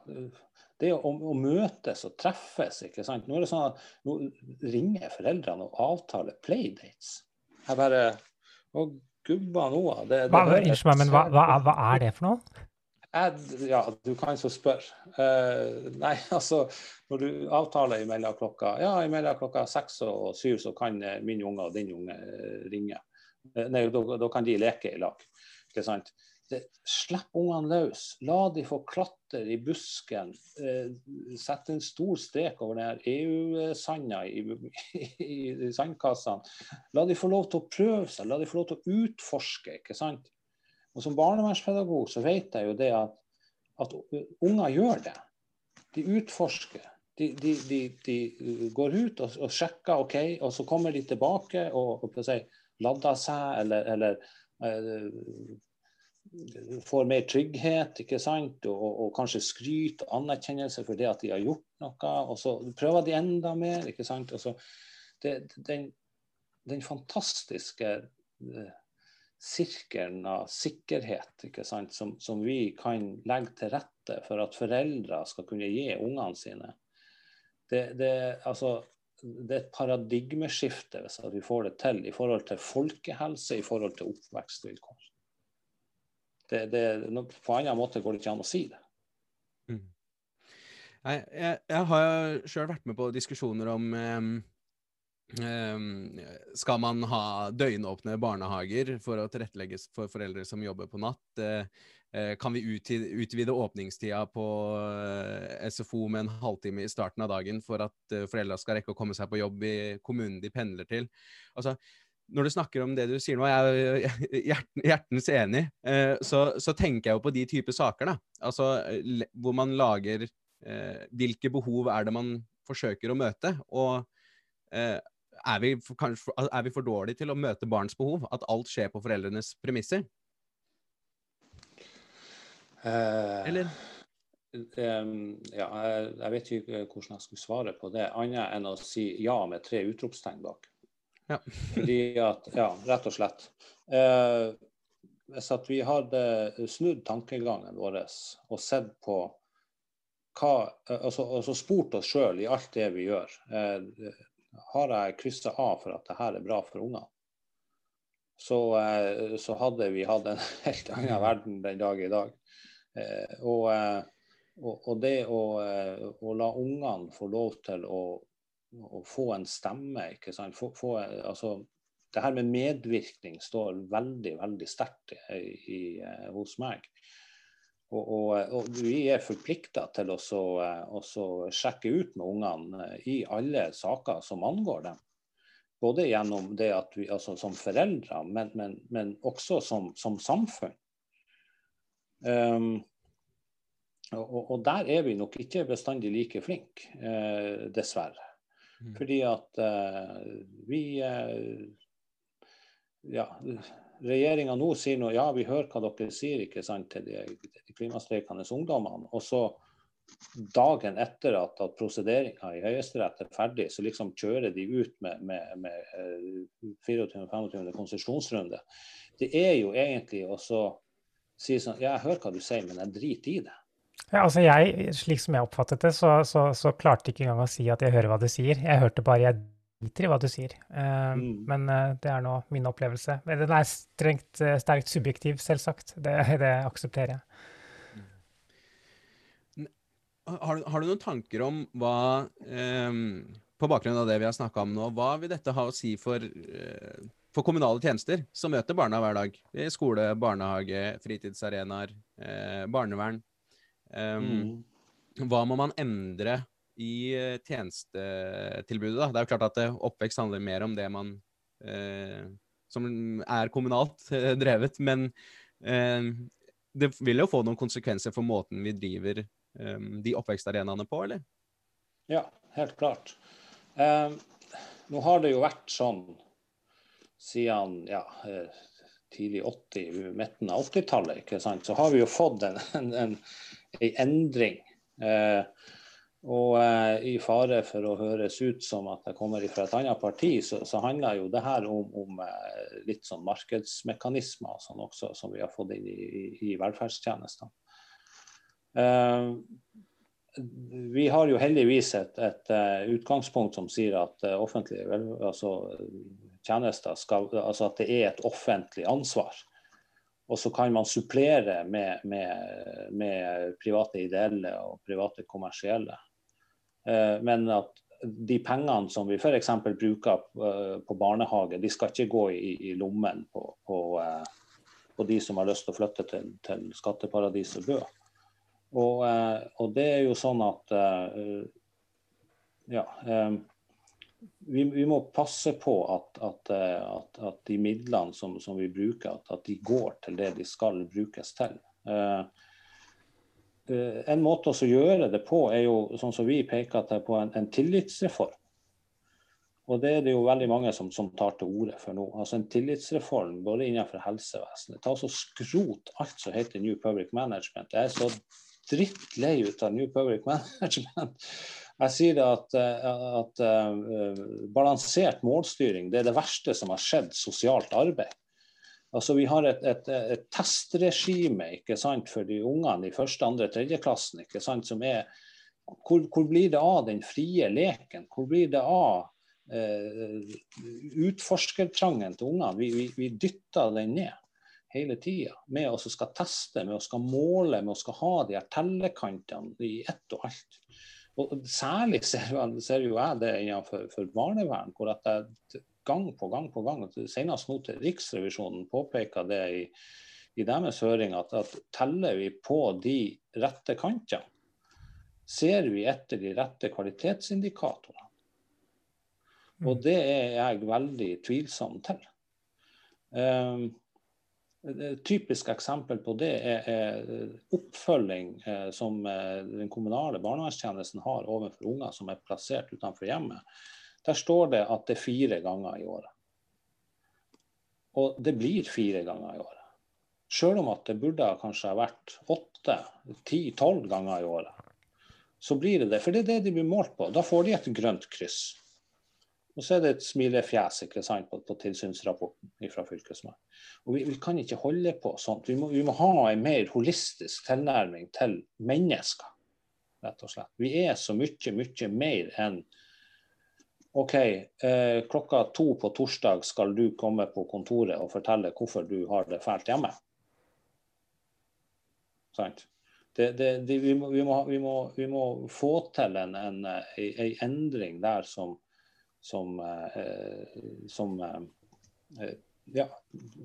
det å, å, møtes og treffes, ikke sant. Nå er det sånn at nå ringer foreldrene og avtaler playdates. Jeg bare Å, gubba noe. Det, det hva, Unnskyld meg, men hva, hva, hva, er det for noe? Jeg, ja, du kan så spørre. Uh, nei, altså Når du avtaler imellom klokka ja, imellom klokka seks og syv, så kan min unge og din unge ringe. Uh, nei, da, kan de leke i lag. Ikke sant? det, Slipp ungene løs. La de få klatre i busken. Uh, Sett en stor strek over den EU-sanda i, i, i, sandkassene. La de få lov til å prøve seg, la de få lov til å utforske. ikke sant? Og Som barnevernspedagog så vet jeg jo det at, at unger gjør det. De utforsker. De, de, de, de går ut og, og, sjekker, OK, og så kommer de tilbake og, og si, lader seg eller, eller eh, får mer trygghet ikke sant? Og, og, kanskje skryt og anerkjennelse for det at de har gjort noe. Og så prøver de enda mer. ikke sant? Så, det, den, den, fantastiske uh, sirkelen av sikkerhet? Som, som, vi kan legge til rette for at foreldre skal kunne gi ungene sine, det, det, altså, det er et paradigmeskifte hvis vi får det til i forhold til folkehelse, i forhold til oppvekstvilkår det, det, på en annen måte går det ikke an å si det. Mm. Jeg, jeg, jeg, har sjøl vært med på diskusjoner om um, Skal man ha døgnåpne barnehager for å tilrettelegges for foreldre som jobber på natt? Uh, uh, kan vi utvide, åpningstida på uh, SFO med en halvtime i starten av dagen for at foreldra skal rekke å komme seg på jobb i kommunen de pendler til? Altså, når du snakker om det du sier nå, jeg er hjertens enig, eh, så, så, tenker jeg jo på de typer saker, da. Altså hvor man lager eh, Hvilke behov er det man forsøker å møte? Og eh, er vi, kanskje, er vi for dårlige til å møte barns behov? At alt skjer på foreldrenes premisser? Eller? ja, jeg vet ikke hvordan jeg skulle svare på det, annet enn å si ja med tre utropstegn bak. Ja. Fordi at, ja, rett og slett. Uh, hvis at vi hadde snudd tankegangen vår og sett på hva Altså, altså spurt oss sjøl i alt det vi gjør. Har jeg kryssa av for at det her er bra for ungene? Så, eh, så, hadde vi hatt en helt annen verden den dag i dag. Eh, eh, og, og, det å, å la ungene få lov til å å få en stemme. ikke sant? Få, få, altså, det her med medvirkning står veldig veldig sterkt hos meg. Og, og, og, vi er forplikta til å sjekke ut med ungene i alle saker som angår dem. Både gjennom det at vi, altså som foreldre, men, men, men også som, som samfunn. Um, og, og, der er vi nok ikke bestandig like flinke, eh, dessverre. Mm. Fordi at uh, vi uh, Ja, regjeringa nå sier nå ja, vi hører hva dere sier ikke sant, til de, de klimastreikende ungdommene. Og så dagen etter at, at prosederinga i Høyesterett er ferdig, så liksom kjører de ut med, med, med 24.-25. konsesjonsrunde. Det er jo egentlig å si sånn Ja, jeg hører hva du sier, men jeg driter i det. Ja, altså jeg, Slik som jeg oppfattet det, så, så, så klarte ikke engang å si at jeg hører hva du sier. Jeg hørte bare jeg driter i hva du sier. Uh, mm. Men uh, det er nå min opplevelse. Den er strengt, uh, sterkt subjektiv, selvsagt. Det, det aksepterer jeg. Har, har, du noen tanker om hva um, På bakgrunn av det vi har snakka om nå, hva vil dette ha å si for, for kommunale tjenester som møter barna hver dag? I skole, barnehage, fritidsarenaer, barnevern. Um, mm. Hva må man endre i eh, tjenestetilbudet? Da? Det er jo klart at eh, oppvekst handler mer om det man eh, som er kommunalt eh, drevet, men eh, det vil jo få noen konsekvenser for måten vi driver eh, de oppvekstarenaene på, eller? Ja, helt klart. nå har det jo vært sånn siden ja, tidlig 80, midten av 80-tallet, så har vi jo fått en, en, en, en endring. Eh, og eh, i fare for å høres ut som at jeg kommer fra et annet parti, så, så handler jo det her om, om eh, litt sånn markedsmekanismer sånn også, som vi har fått inn i, i, i velferdstjenestene. Eh, vi har jo heldigvis et, et uh, utgangspunkt som sier at uh, offentlige altså, tjenester skal, altså at det er et offentlig ansvar. Og så kan man supplere med, med, med private ideelle og private kommersielle. Eh, men at de pengene som vi f.eks. bruker eh, på barnehage, de skal ikke gå i, i lommen på, på, eh, på, de som har lyst til å flytte til, til skatteparadiset Bø. Og, og, det er jo sånn at ja, vi, vi, må passe på at, at, at, at de midlene som, som vi bruker, at, de går til det de skal brukes til. Eh, en måte å gjøre det på er jo, sånn som vi peker til, på en, en, tillitsreform. Og det er det jo veldig mange som, som tar til orde for nå. Altså En tillitsreform både innenfor helsevesenet. Ta så Skrot alt som heter New Public Management. Jeg er så drittlei ut av New Public Management. Jeg sier det at, at uh, balansert målstyring det er det verste som har skjedd sosialt arbeid. Altså, vi har et, et, et testregime ikke sant, for de ungene i første, andre, tredje klassen. ikke sant, som er, hvor, hvor, blir det av den frie leken? Hvor blir det av eh, utforskertrangen til ungene? Vi, vi, vi, dytter den ned hele tida med å skal teste, med å skal måle, med å skal ha de her tellekantene i ett og alt. Og Særlig ser, ser jo jeg det innenfor barnevern, hvor at jeg gang på gang på gang. Senest nå til Riksrevisjonen påpeker det i, i deres høring, at, at, teller vi på de rette kantene, ser vi etter de rette kvalitetsindikatorene. Og mm. det er jeg veldig tvilsom til. Um, et typisk eksempel på det er, er oppfølging eh, som eh, den kommunale barnevernstjenesten har overfor unger som er plassert utenfor hjemmet. Der står det at det er fire ganger i året. Og det blir fire ganger i året. Selv om at det burde kanskje ha vært åtte, ti, tolv ganger i året. Så blir det det. For det er det de blir målt på. Da får de et grønt kryss. Og så er det et smilefjes på, på tilsynsrapporten fra Fylkesmannen. Og vi, vi, kan ikke holde på sånt. Vi vi må ha en mer holistisk tilnærming til mennesker, rett og slett. Vi er så mye, mye mer enn OK, eh, klokka to på torsdag skal du komme på kontoret og fortelle hvorfor du har det fælt hjemme. Sant? Det, det, det, vi, må, vi, må, vi, må, vi, må, få til en, en, en endring der som, som, eh, som, eh, ja,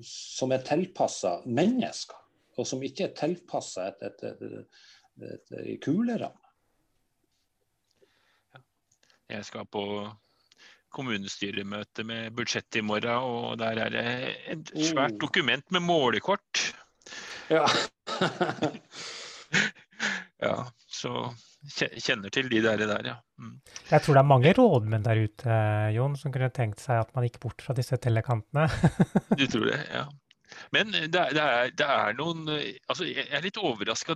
som er tilpassa mennesker, og som ikke er tilpassa et, et, et, et, et kuleramme. Jeg skal på kommunestyremøte med budsjett i morgen, og der er det et svært oh. dokument med målekort. Ja. ja, så kjenner til de der, der ja. Mm. Jeg tror det er mange rådmenn der ute, Jon, som kunne tenkt seg at man gikk bort fra disse tellekantene. du tror det, ja. Men det, er- det, er, det er noen altså Jeg er litt overraska.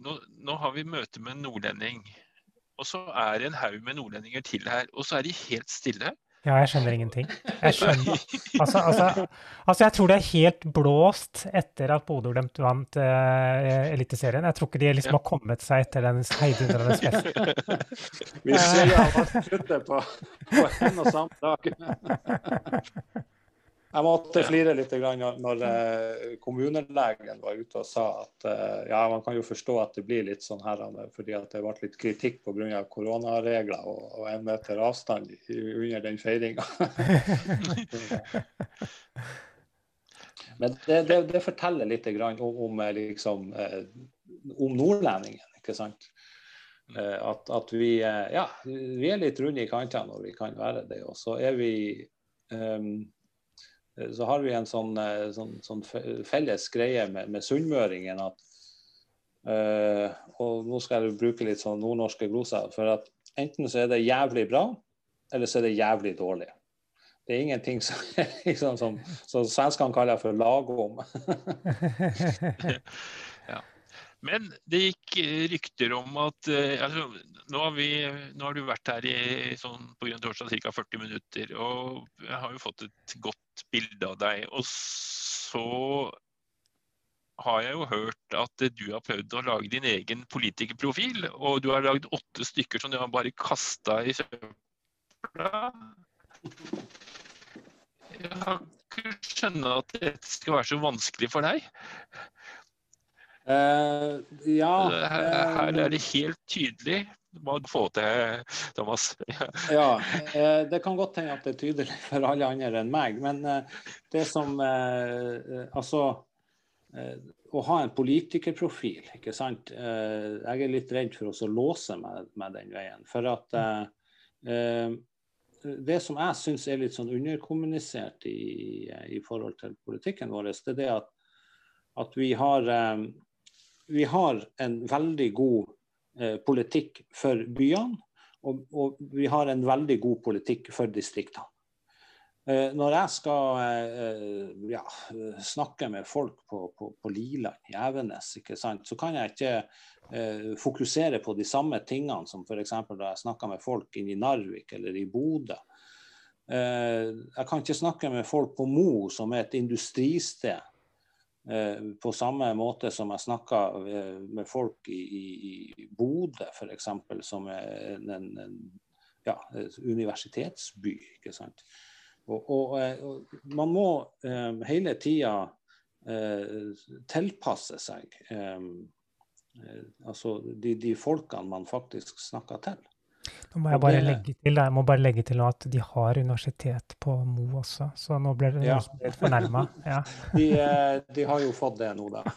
Nå, nå har vi møte med en nordlending. Og så er det en haug med nordlendinger til her, og så er de helt stille. Ja, jeg skjønner ingenting. Jeg skjønner Altså, altså, altså jeg tror det er helt blåst etter at Bodø-Glimt vant uh, Eliteserien. Jeg tror ikke de liksom har kommet seg etter den heidundrende festen. Vi ser jo at man slutter på, på en og samme dag. Jeg måtte flire litt når, eh, kommunelegen var ute og sa at eh, ja, man kan jo forstå at det blir litt sånn her, fordi at det ble litt kritikk pga. koronaregler og, og en meter avstand under den feiringa. Men det, det, det, forteller litt om, om, eh, liksom, om nordlendingen, ikke sant. At, at vi, ja, vi er litt runde i kantene når vi kan være det. Og så er vi um, Eh, så har vi en sånn, eh, sånn, sånn felles greie med, med sunnmøringen at uh, Og nå skal jeg bruke litt sånn nordnorske gloser. For at enten så er det jævlig bra, eller så er det jævlig dårlig. Det er ingenting som, liksom, som, som svenskene kaller for lagom. Men det gikk rykter om at altså, nå, har vi, nå, har du vært her i sånn, på Grønn torsdag ca. 40 minutter, og jeg har jo fått et godt bilde av deg. Og så har jeg jo hørt at du har prøvd å lage din egen politikerprofil. Og du har lagd åtte stykker som du har bare kasta i søpla. Jeg kan ikke skjønne at dette skal være så vanskelig for deg. Uh, ja her, her, er det helt tydelig hva du får til, Thomas. ja, uh, det kan godt hende at det er tydelig for alle andre enn meg. Men uh, det som eh, Altså å ha en politikerprofil, ikke sant. Jeg er litt redd for å låse meg med den veien. For at det som jeg syns er litt sånn underkommunisert i, i, forhold til politikken vår, det er det at, at vi har vi har en veldig god Eh, politikk for byene, og, og, vi har en veldig god politikk for distriktene. Eh, når jeg skal eh, ja, snakke med folk på, på, på Liland, Evenes, så kan jeg ikke eh, fokusere på de samme tingene som f.eks. da jeg snakka med folk inne i Narvik eller i Bodø. Eh, jeg kan ikke snakke med folk på Mo, som er et industristed på samme måte som jeg snakka eh, med folk i, i, i Bodø f.eks., som er en, en ja, universitetsby. ikke sant? Og, og, eh, og man må um, hele tida uh, tilpasse seg um, altså de, de, folkene man faktisk snakker til. Nå må jeg bare legge til, jeg må bare legge til at de har universitet på Mo også, så nå ble det ja. litt fornærma. Ja. De, eh, de, har jo fått det nå, da.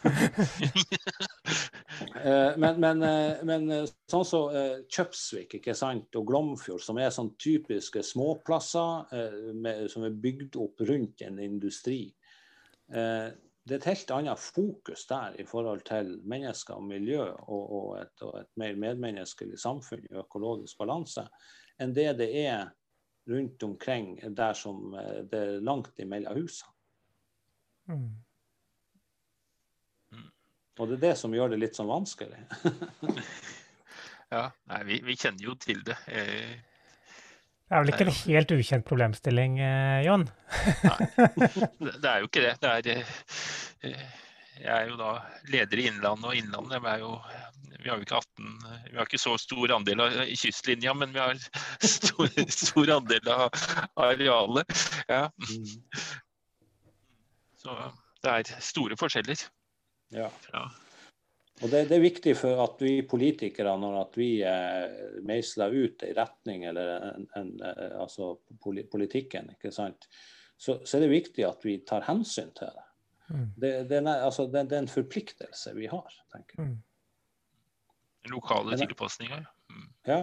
Eh, men, men, eh, men sånn som så, Kjøpsvik ikke sant, og Glomfjord, som er sånn typiske småplasser med, som er bygd opp rundt en industri det er et helt annet fokus der i forhold til mennesker og miljø og, og, et, og, et, mer medmenneskelig samfunn i økologisk balanse enn det det er rundt omkring der som eh, det er langt imellom husene. Mm. Og det er det som gjør det litt sånn vanskelig. ja, nei, vi, vi, kjenner jo til det. Eh, det er vel ikke en helt ukjent problemstilling, eh, Jon? Nei, det er jo ikke det. det er, eh, jeg er jo da leder i Innlandet, og Innlandet er jo Vi har jo ikke 18 Vi har ikke så stor andel av kystlinja, men vi har stor, stor andel av arealet. Ja. Så det er store forskjeller. Ja. ja. Og det, det, er viktig for at vi politikere, når at vi eh, meisler ut en retning eller en, en, eh, altså politikken, ikke sant? Så, så, er det viktig at vi tar hensyn til det. Mm. Det, det, er, altså, det, er, en forpliktelse vi har, tenker jeg. Mm. Lokale tilpasninger. Mm. Ja.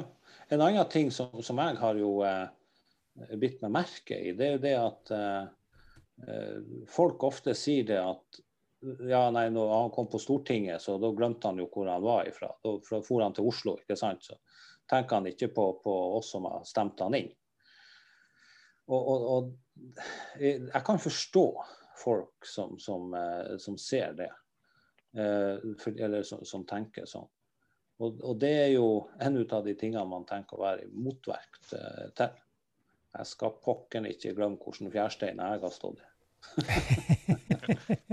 En annen ting som, som jeg har jo eh, bitt meg merke i, det er jo det at eh, eh folk ofte sier det at ja, nei, når han kom på Stortinget, så da glemte han jo hvor han var ifra. Da for han til Oslo, ikke sant. Så tenker han ikke på, på oss som har stemt han inn. Og, og, og jeg kan forstå, folk som, som, som ser det. Eller som, som, tenker sånn. Og, og, det er jo en av de tingene man tenker å være i motverk til. Jeg skal pokken ikke glemme hvilken fjærstein jeg har stått i.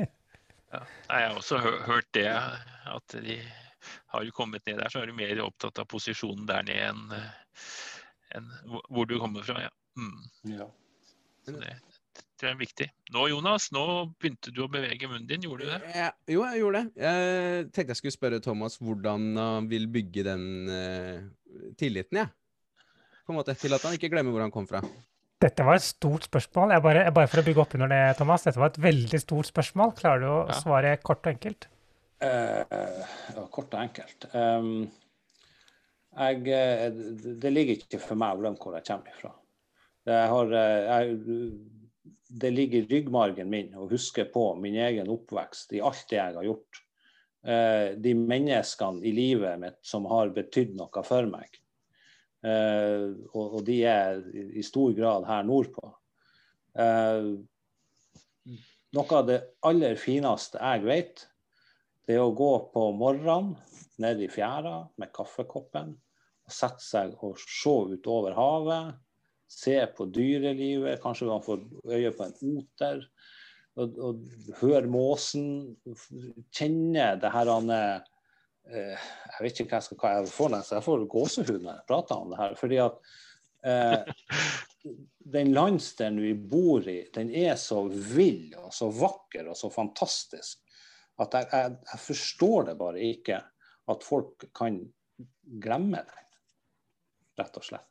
ja, jeg har også hørt det, at de har jo kommet ned der, så er du mer opptatt av posisjonen der nede enn en hvor du kommer fra. Ja. Mm. ja. Så det tror jeg er viktig. Nå, Jonas, nå begynte du å bevege munnen din, gjorde du det? Ja, jo, jeg gjorde det. Jeg tenkte jeg skulle spørre Thomas hvordan han vil bygge den uh, tilliten, jeg. Ja på en måte, til at han ikke glemmer hvor han kom fra? Dette var et stort spørsmål. Jeg bare, bare, for å bygge opp under det, Thomas. Dette var et veldig stort spørsmål. Klarer du å ja. svare kort og enkelt? Uh, ja, kort og enkelt. Um, jeg, eh, det ligger ikke for meg å glemme hvor jeg kommer ifra. Det, har, jeg, det ligger i ryggmargen min å huske på min egen oppvekst i alt det jeg har gjort. Uh, de menneskene i livet mitt som har betydd noe for meg. Eh, og, de er i stor grad her nordpå. Eh, noe av det aller fineste jeg vet, det er å gå på morgenen ned i fjæra med kaffekoppen og sette seg og se utover havet. Se på dyrelivet, kanskje man får øye på en oter. Og, og høre måsen. Kjenne det her Eh, jeg vet ikke hva jeg skal hva jeg får nesten. Jeg får gåsehud når jeg prater om det her. fordi at eh, den landsdelen vi bor i, den er så vill og så vakker og så fantastisk at jeg, jeg, jeg forstår det bare ikke at folk kan glemme den, rett og slett.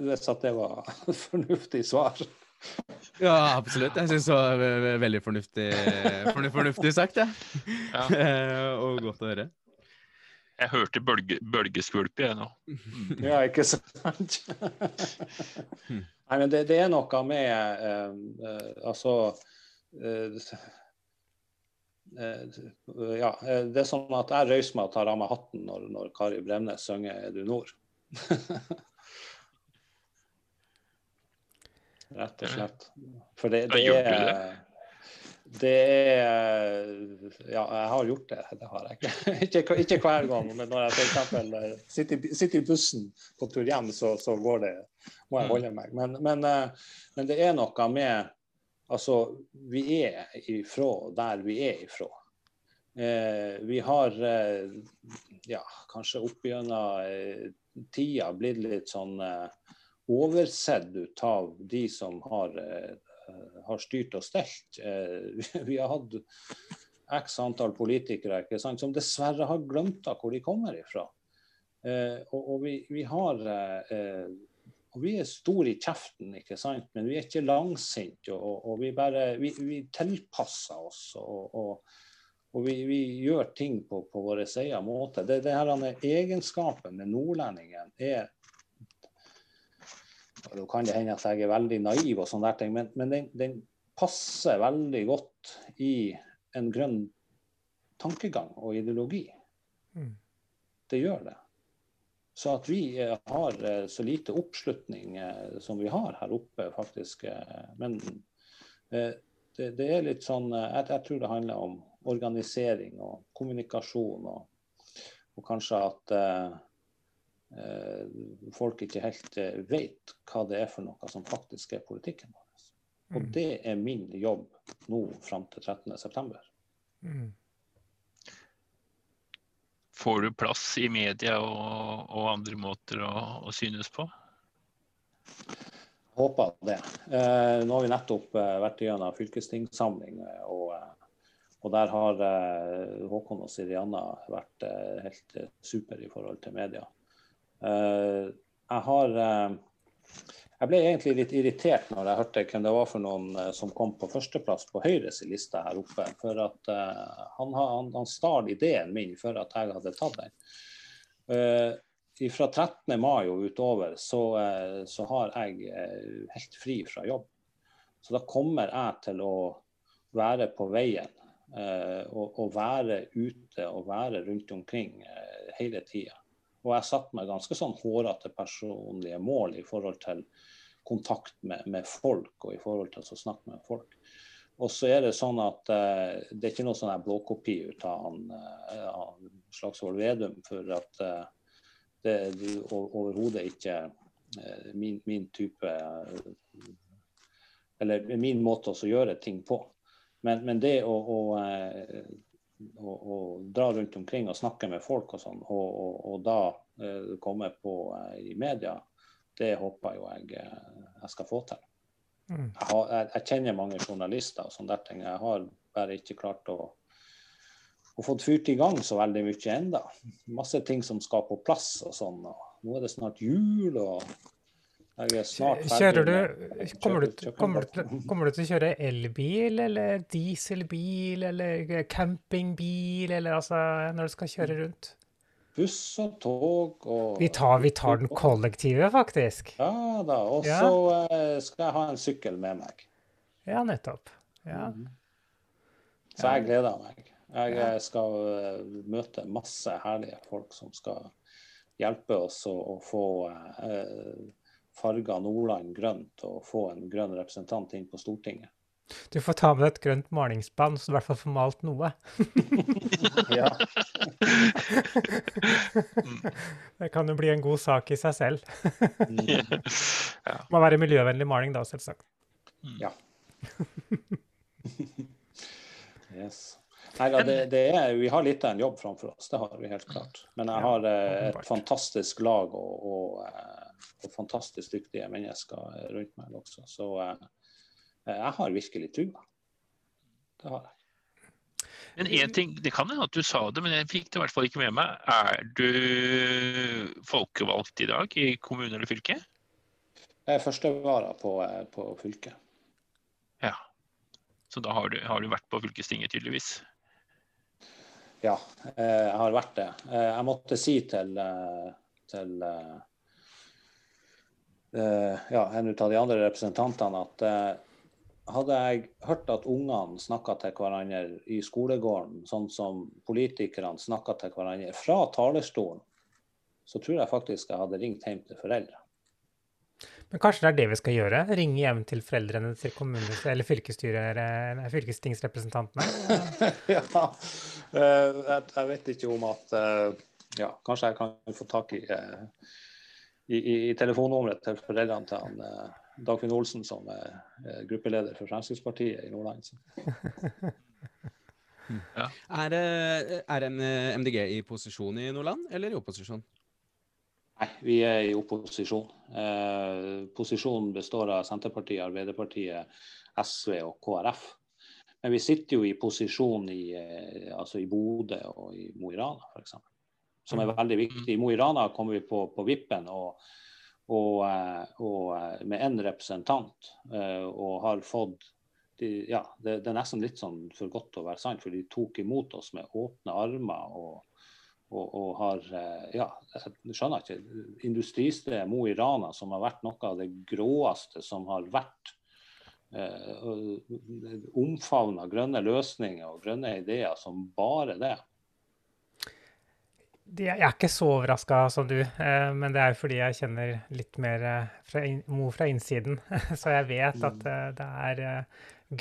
Hvis at det var et fornuftig svar. Ja, absolutt. Jeg syns det var veldig fornuftig, fornuftig sagt, ja. ja. og godt å høre. Jeg hørte bølge, bølgeskvulp, jeg nå. Ja, ikke sant? Nei, men det, det, er noe med eh, eh, Altså eh, eh Ja, det er sånn at jeg røyser meg og tar av meg hatten når, når Kari Bremnes synger 'Er du nord'? Rett og slett. For det, det er det er Ja, jeg har gjort det. Det har jeg ikke. ikke, ikke hver gang, men når jeg f.eks. Eh, sitter, sitter i bussen på tur hjem, så, så går det, må jeg mm. holde meg. Men, men, eh, men, det er noe med Altså, vi er ifra der vi er ifra. Eh, vi har ja, kanskje opp gjennom tida blitt litt sånn oversett ut av de som har har styrt og stelt. Eh, vi har hatt x antall politikere ikke sant, som dessverre har glemt av hvor de kommer ifra. Eh, og, og vi, vi, har og vi er store i kjeften, ikke sant? men vi er ikke langsinte. Og, og, vi bare vi, vi tilpasser oss. og, og og vi, vi, gjør ting på, på vår egen måte. Det, det her Egenskapen med nordlendingen er nå kan det hende at jeg er veldig naiv, og sånne ting, men, men den, den, passer veldig godt i en grønn tankegang og ideologi. Mm. Det gjør det. Så at vi eh, har eh, så lite oppslutning eh, som vi har her oppe, faktisk Men det, det er litt sånn jeg, jeg, tror det handler om organisering og kommunikasjon, og, og kanskje at folk ikke helt eh, vet hva det er for noe som faktisk er politikken vår. Og mm. det er min jobb nå fram til 13.9. Mm. Får du plass i media og, og andre måter å, å, synes på? Håper det. Eh, nå har vi nettopp eh, vært gjennom fylkestingssamling, eh, og, og der har eh, Håkon og Sirianna vært helt super i forhold til media. Eh, jeg har eh, jeg ble egentlig litt irritert når jeg hørte hvem det var for noen eh, som kom på førsteplass på Høyres liste her oppe. For at uh, han, han, han stal ideen min før at jeg hadde tatt den. Uh, fra 13. mai og utover så, så, har jeg helt fri fra jobb. Så da kommer jeg til å være på veien og, og, være ute og være rundt omkring hele tida. Og jeg satte meg ganske sånn hårete personlige mål i forhold til kontakt med, med, folk og i forhold til å snakke med folk. og så er det sånn at uh, det er ikke noe sånn blåkopi ut av han, uh, Slagsvold Vedum, for at uh, det er overhodet ikke uh, min, min, type Eller min måte å gjøre ting på. Men, men det å, å, å, å, dra rundt omkring og snakke med folk og sånn, og, og, og da komme på i media, det håper jo jeg jeg skal få til. Mm. Jeg, har, jeg, jeg, kjenner mange journalister og sånne ting. Jeg har bare ikke klart å, å få fyrt i gang så veldig mye enda. Masse ting som skal på plass og sånn. Og nå er det snart jul og er ferdig. Du, kommer, du, kommer, du, kommer, du, til å kjøre elbil eller dieselbil eller campingbil eller altså når du skal kjøre rundt? buss og tog og Vi tar, vi tar den kollektive, faktisk. Ja da. Og så ja. uh, skal jeg ha en sykkel med meg. Ja, nettopp. Ja. Mm. Så jeg gleder meg. Jeg ja. skal uh, møte masse herlige folk som skal hjelpe oss å, få uh, farga Nordland grønt og få en grønn representant inn på Stortinget. Du får ta med et grønt malingsband, så du i hvert fall får malt noe. ja. det kan jo bli en god sak i seg selv. ja. Må være miljøvennlig maling da, selvsagt. Ja. yes. Nei, ja, det, det er, vi har litt av en jobb framfor oss, det har vi helt klart. Men jeg har eh, et fantastisk lag og, og, og, fantastisk dyktige mennesker rundt meg også. Så eh, Eh, jeg har virkelig trua. Det har jeg. Men en ting, Det kan hende at du sa det, men jeg fikk det i hvert fall ikke med meg. Er du folkevalgt i dag i kommune eller fylke? Jeg er førstevara på, eh, på fylket. Ja. Så da har du, har du vært på fylkestinget, tydeligvis? Ja, jeg har vært det. Jeg måtte si til, til ja, en av de andre representantene at hadde jeg hørt at ungene snakka til hverandre i skolegården, sånn som politikerne snakka til hverandre fra talerstolen, så tror jeg faktisk jeg hadde ringt hjem til foreldre. Men kanskje det er det vi skal gjøre? Ringe hjem til foreldrene til kommunes- eller fylkestingsrepresentantene? ja. Eh, jeg vet ikke om at eh, Ja, kanskje jeg kan få tak i, eh, i, i telefonnummeret til foreldrene til han Dagfinn Olsen som er gruppeleder for Fremskrittspartiet i Nordland. ja. Er, er MDG i posisjon i Nordland, eller i opposisjon? Nei, vi er i opposisjon. Eh, posisjonen består av Senterpartiet, Arbeiderpartiet, SV og KrF. Men vi sitter jo i posisjon i, eh, altså i Bodø og i Mo i Rana f.eks. Som er veldig viktig. I Mo i Rana kommer vi på, på vippen. og og, eh, og eh, med én representant, eh, og har fått de, ja, det, det, er nesten litt sånn for godt til å være sant, for de tok imot oss med åpne armer. og, og, og har Ja, jeg skjønner ikke. Industristedet Mo i Rana, som har vært noe av det gråeste som har vært. Eh, omfavna grønne løsninger og grønne ideer som bare det jeg er ikke så overraska som du, eh, men det er jo fordi jeg kjenner litt mer eh, fra Mo fra innsiden. Så jeg vet at mm. eh, det er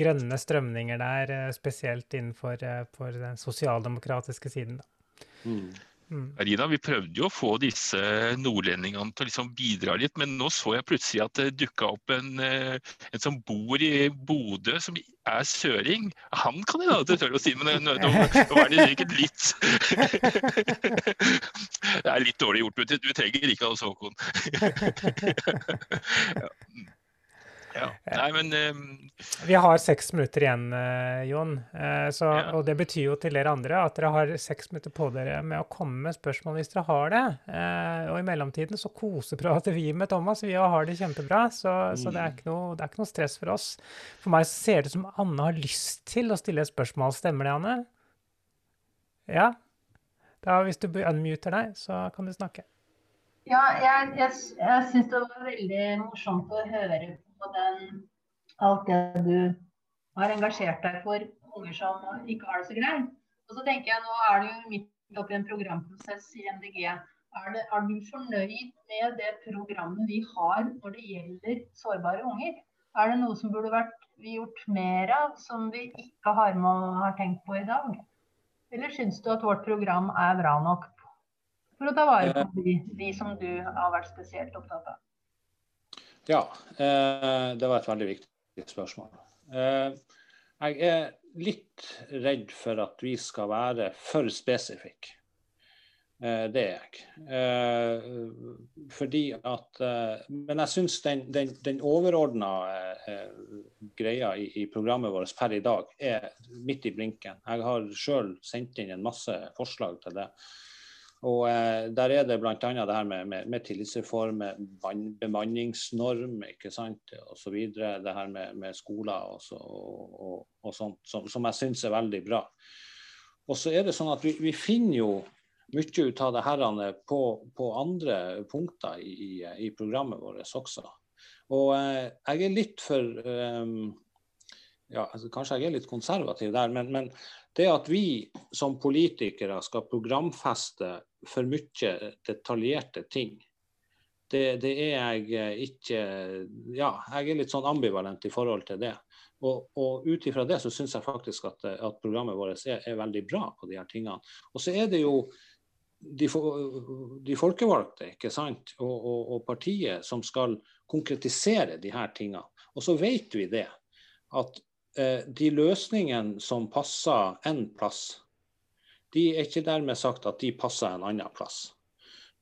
grønne strømninger der, spesielt innenfor den sosialdemokratiske siden. Mm. Mm. Arina, vi prøvde jo å få disse nordlendingene til å liksom bidra litt, men nå så jeg plutselig at det dukka opp en, eh, en, som bor i Bodø, som er søring. Han kan jeg da tørre å si, men nå, nå, nå er det sikkert litt Det er litt dårlig gjort. Du, trenger ikke oss, Håkon. ja. Ja. Nei, men um... Vi har seks minutter igjen, uh, Jon. Uh, så, ja. Og det betyr jo til dere andre at dere har seks minutter på dere med å komme med spørsmål hvis dere har det. Uh, og i mellomtiden så koseprater vi med Thomas. Vi har det kjempebra, så, mm. så det, er noe, det, er ikke noe, stress for oss. For meg ser det ut som Anne har lyst til å stille et spørsmål. Stemmer det, Anne? Ja? Da, hvis du unmuter deg, så kan du snakke. Ja, jeg, jeg, jeg syns det var veldig morsomt å høre på den, alt det du har engasjert deg for unger som ikke har det så greit. Og så tenker jeg, Nå er du midt oppi en programprosess i MDG. Er, det, er, du fornøyd med det programmet vi har når det gjelder sårbare unger? Er det noe som burde vært vi gjort mer av som vi ikke har, med, har tenkt på i dag? Eller syns du at vårt program er bra nok for å ta vare på de, de som du har vært spesielt opptatt av? Ja, eh, det var et veldig viktig spørsmål. Eh, jeg er litt redd for at vi skal være for spesifikke. Eh, det er jeg. Fordi at Men jeg syns den, den, den overordna greia i, i, programmet vårt per i dag er midt i blinken. Jeg har sjøl sendt inn en masse forslag til det. Og eh, Der er det bl.a. det her med, med, med tillitsreform, bemanningsnorm ikke sant, osv. Det her med, med skoler og, så, og, og sånt, som, som jeg syns er veldig bra. Og så er det sånn at vi, vi finner jo mye ut av det her på, på andre punkter i, i, programmet vårt også. Og eh, jeg er litt for um, ja, altså, Kanskje jeg er litt konservativ der, men, men det at vi som politikere skal programfeste for mye detaljerte ting. Det, det, er jeg ikke Ja, jeg er litt sånn ambivalent i forhold til det. Og, og ut ifra det så syns jeg faktisk at, at, programmet vårt er, er, veldig bra på de her tingene. Og så er det jo de, de folkevalgte ikke sant? Og, og, og, partiet som skal konkretisere de her tingene. Og så vet vi det, at eh, de løsningene som passer én plass, de er ikke dermed sagt at de passer en annen plass.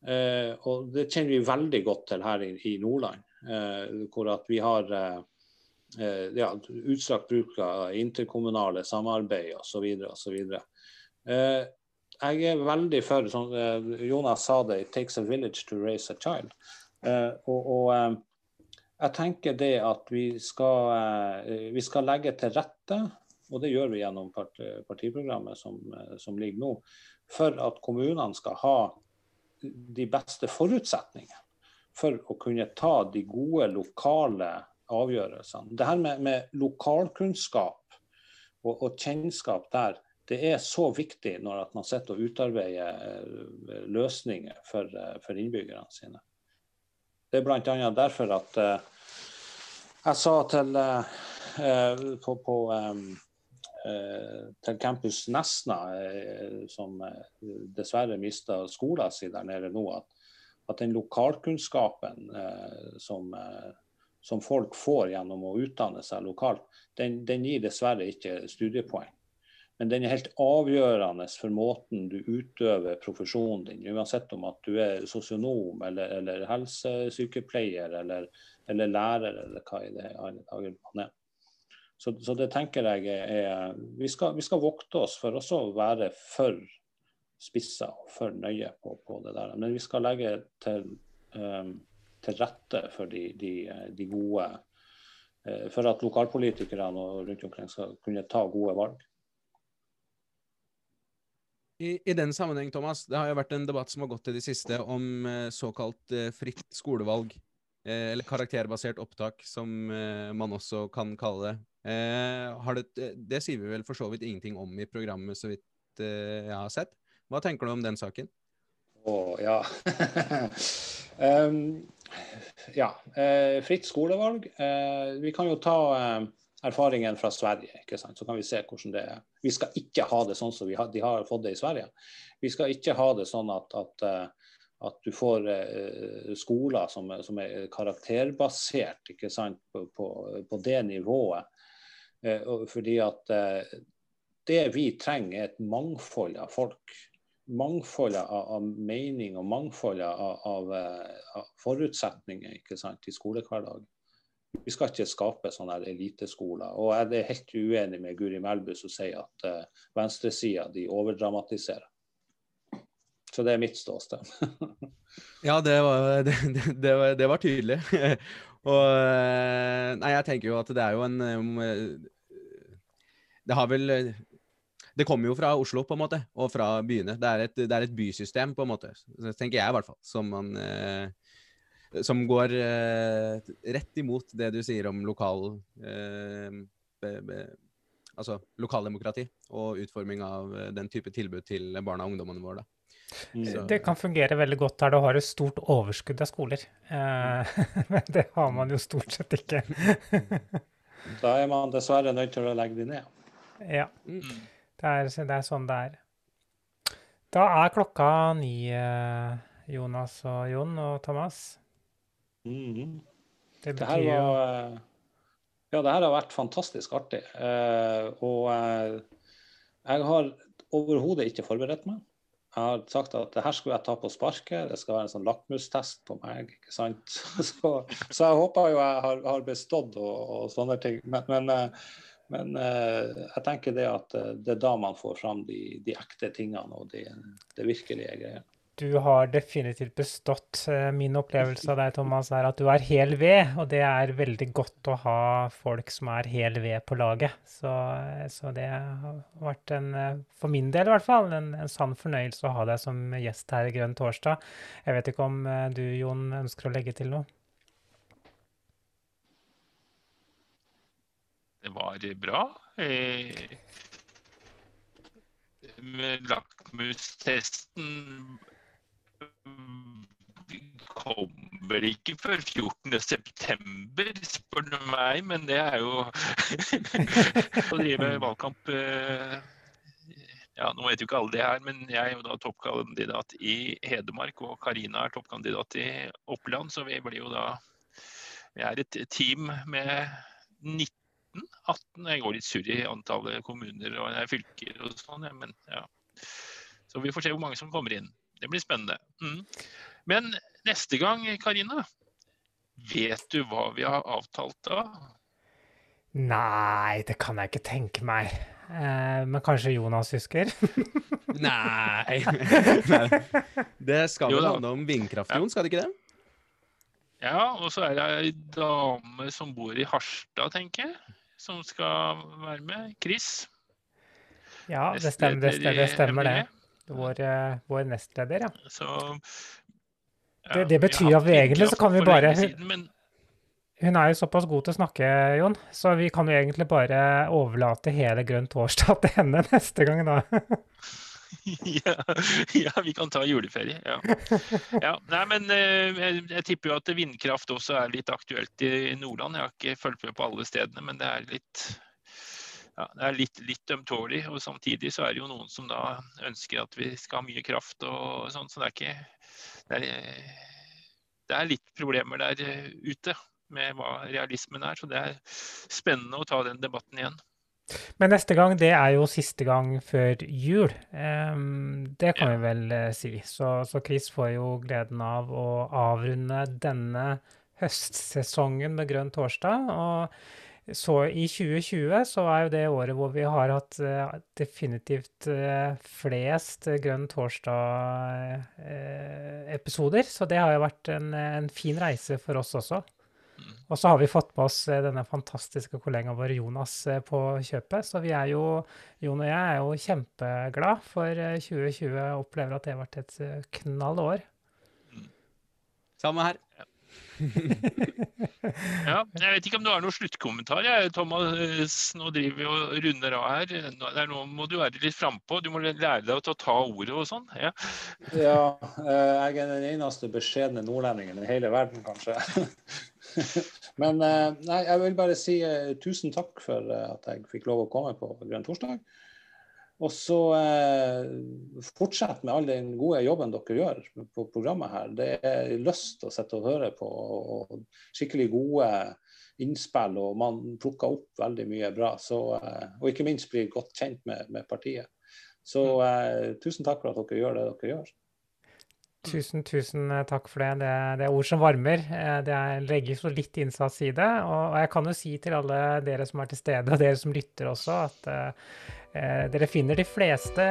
Eh, og Det kjenner vi veldig godt til her i, i Nordland, eh, hvor at vi har eh, eh ja, utstrakt bruk av interkommunale samarbeid osv. osv. Eh, jeg er veldig for, som eh, Jonas sa det, 'it takes a village to raise a child'. Eh, og, og jeg tenker det at vi skal, vi skal legge til rette og det gjør vi gjennom partiprogrammet som, som ligger nå, for at kommunene skal ha de beste forutsetningene for å kunne ta de gode lokale avgjørelsene. Det her med, med lokalkunnskap og, og, kjennskap der, det er så viktig når man sitter og utarbeider eh, løsninger for, eh, for innbyggerne sine. Det er bl.a. derfor at jeg sa til på, på um, Eh, til campus Nesna, eh, som eh, dessverre mista skolen sin der nede nå, at, at den lokalkunnskapen som, som, folk får gjennom å utdanne seg lokalt, den, den, gir dessverre ikke studiepoeng. Men den er helt avgjørende for måten du utøver profesjonen din, uansett om at du er sosionom eller, eller helsesykepleier eller, eller, lærer eller hva i det man er. Så, så, det tenker jeg er vi skal, vi skal, vokte oss for også å være for spissa og for nøye på, på, det der. Men vi skal legge til, um, til rette for de, de, de gode uh, For at lokalpolitikerne rundt omkring skal kunne ta gode valg. I, I, den sammenheng, Thomas, det har jo vært en debatt som har gått til det siste om uh, såkalt uh, fritt skolevalg. Eller karakterbasert opptak, som man også kan kalle det. Eh, det, det, sier vi vel for så vidt ingenting om i programmet, så vidt eh, jeg har sett. Hva tenker du om den saken? Å, oh, ja. um, ja. Uh, fritt skolevalg. Uh, vi kan jo ta uh, erfaringen fra Sverige, ikke sant? så kan vi se hvordan det er. Vi skal ikke ha det sånn som har, de har fått det i Sverige. Vi skal ikke ha det sånn at, at, eh, at du får skoler som, som, er karakterbasert ikke sant? På, på, på det nivået. Eh, fordi at eh, det vi trenger, er et mangfold av folk. Mangfold av, av mening og mangfold av, av, eh, av forutsetninger ikke sant, i skolehverdagen. Vi skal ikke skape sånne eliteskoler. Og jeg er helt uenig med Guri Melbu som sier at uh, venstresida overdramatiserer. Så det er mitt ståsted. ja, det var, det, det, var, det var, tydelig. Og Nei, jeg tenker jo at det er jo en Det har vel Det kommer jo fra Oslo, på en måte, og fra byene. Det er et, det er et bysystem, på en måte. Tenker jeg, i hvert fall. Som man Som går rett imot det du sier om lokal be, be, Altså lokaldemokrati og utforming av den type tilbud til barna og ungdommene våre. da. Så. Det kan fungere veldig godt der du har et stort overskudd av skoler. Eh, men det har man jo stort sett ikke. Da er man dessverre nødt til å legge de ned. Ja. Mm. Det er, det er sånn det er. Da er klokka ni, eh, Jonas og Jon og Thomas. Mhm. Det Det her betyr jo eh, Ja, det her har vært fantastisk artig. Eh, og eh, jeg har overhodet ikke forberedt meg. Jeg har sagt at det her skulle jeg ta på sparket. Det skal være en sånn lakmustest på meg. ikke sant? Så, så jeg håper jo jeg har, har bestått og, og sånne ting. Men, men, eh, men eh, jeg tenker det at eh, det er da man får fram de, de ekte tingene og de, det virkelige greiene. Du har definitivt bestått. Eh, Min opplevelse av deg, Thomas, er at du er hel ved, og det er veldig godt å ha folk som er hel ved på laget. Så, så det har vært en, eh, for min del i hvert fall, en, en sann fornøyelse å ha deg som gjest her i Grønn torsdag. Jeg vet ikke om eh, du, Jon, ønsker å legge til noe? Det var bra. Eh, lakmustesten kommer ikke før 14.9, spør du meg. Men det er jo å drive valgkamp eh, ja, Nå vet jo ikke alle det her, men jeg er jo da toppkandidat i Hedmark, og Karina er toppkandidat i Oppland, så vi blir jo da Vi er et team med 19 18. Jeg går litt surr i antallet kommuner og fylker og sånn, ja, men ja. Så vi får se hvor mange som kommer inn. Det blir spennende. Mm. Men neste gang, Karina, vet du hva vi har avtalt da? Nei, det kan jeg ikke tenke meg. Eh, men kanskje Jonas husker? Nei. Nei. Det skal vel handle om vindkraft, Jon, skal det ikke det? Ja, og så er det ei dame som bor i Harstad, tenker jeg, som skal være med. Chris. Ja, det stemmer det, stemmer, det, stemmer det. Vår, eh, vår nestleder, ja. Så Det- det betyr at vi egentlig så kan vi bare- hun, Hun er jo såpass god til å snakke, Jon, så vi kan jo egentlig bare overlate hele Grønn torsdag til henne neste gang, da. ja, ja, vi kan ta juleferie. Ja. ja nei, men eh, jeg, jeg tipper jo at vindkraft også er litt aktuelt i Nordland. Jeg har ikke fulgt med på alle stedene, men det er litt ja, det er litt, litt ømtålig. Og samtidig så er det jo noen som da ønsker at vi skal ha mye kraft og sånn, så det er ikke det er, det er litt problemer der eh, ute med hva realismen er. Så det er spennende å ta den debatten igjen. Men neste gang, det er jo siste gang før jul. Ehm, det kan Ja. vi vel eh, si. Så, så Chris får jo gleden av å avrunde denne høstsesongen med Grønn torsdag. Og så i 2020 så er jo det året hvor vi har hatt eh, definitivt eh, flest eh, Grønn torsdag-episoder. så det har jo vært en, en fin reise for oss også. Mm. Og så har vi fått med oss denne fantastiske kollegaen vår Jonas på kjøpet. Så vi er jo, Jon og jeg er jo kjempeglad for eh, 2020. og Opplever at det har vært et knall år. Samme her. Ja, jeg vet ikke om du har noen sluttkommentar, jeg, Thomas. Nå driver vi og runder av her. Nå, det er nå må du være litt frampå. Du må lære deg å ta ordet og sånn. Ja. Ja, eh, jeg er den eneste beskjedne nordlendingen i hele verden, kanskje. Men eh, nei, jeg vil bare si eh, tusen takk for at jeg fikk lov å komme på Grønn torsdag. Og så eh, fortsett med all den gode jobben dere gjør på programmet her. Det er lyst å sitte og høre på og skikkelig gode innspill, og man plukker opp veldig mye bra. Så, eh, og ikke minst blir godt kjent med, med partiet. Så eh, tusen takk for at dere gjør det dere gjør. Tusen, tusen eh, takk for det. Det, det er ord som varmer. Eh, Det er, legger så litt innsats i det. Og, jeg kan jo si til alle dere som er til stede, og dere som lytter også, at eh, dere finner de fleste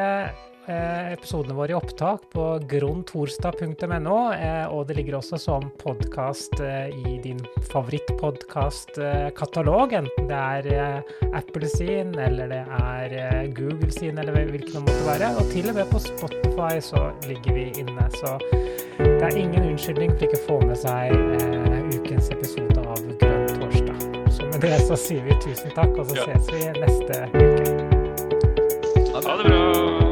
episodene våre i opptak på gronntorsdag.no, eh, og det ligger også som podkast eh, i din favorittpodkastkatalog, enten det er eh, Apple sin, eller det er eh, Google sin, eller hvilken det måtte være. Og til og med på Spotify så ligger vi inne. Så det er ingen unnskyldning for ikke å få med seg eh, ukens episode av Grønn torsdag. Så med det så sier vi tusen takk, og så ses vi neste uke. Ha det bra.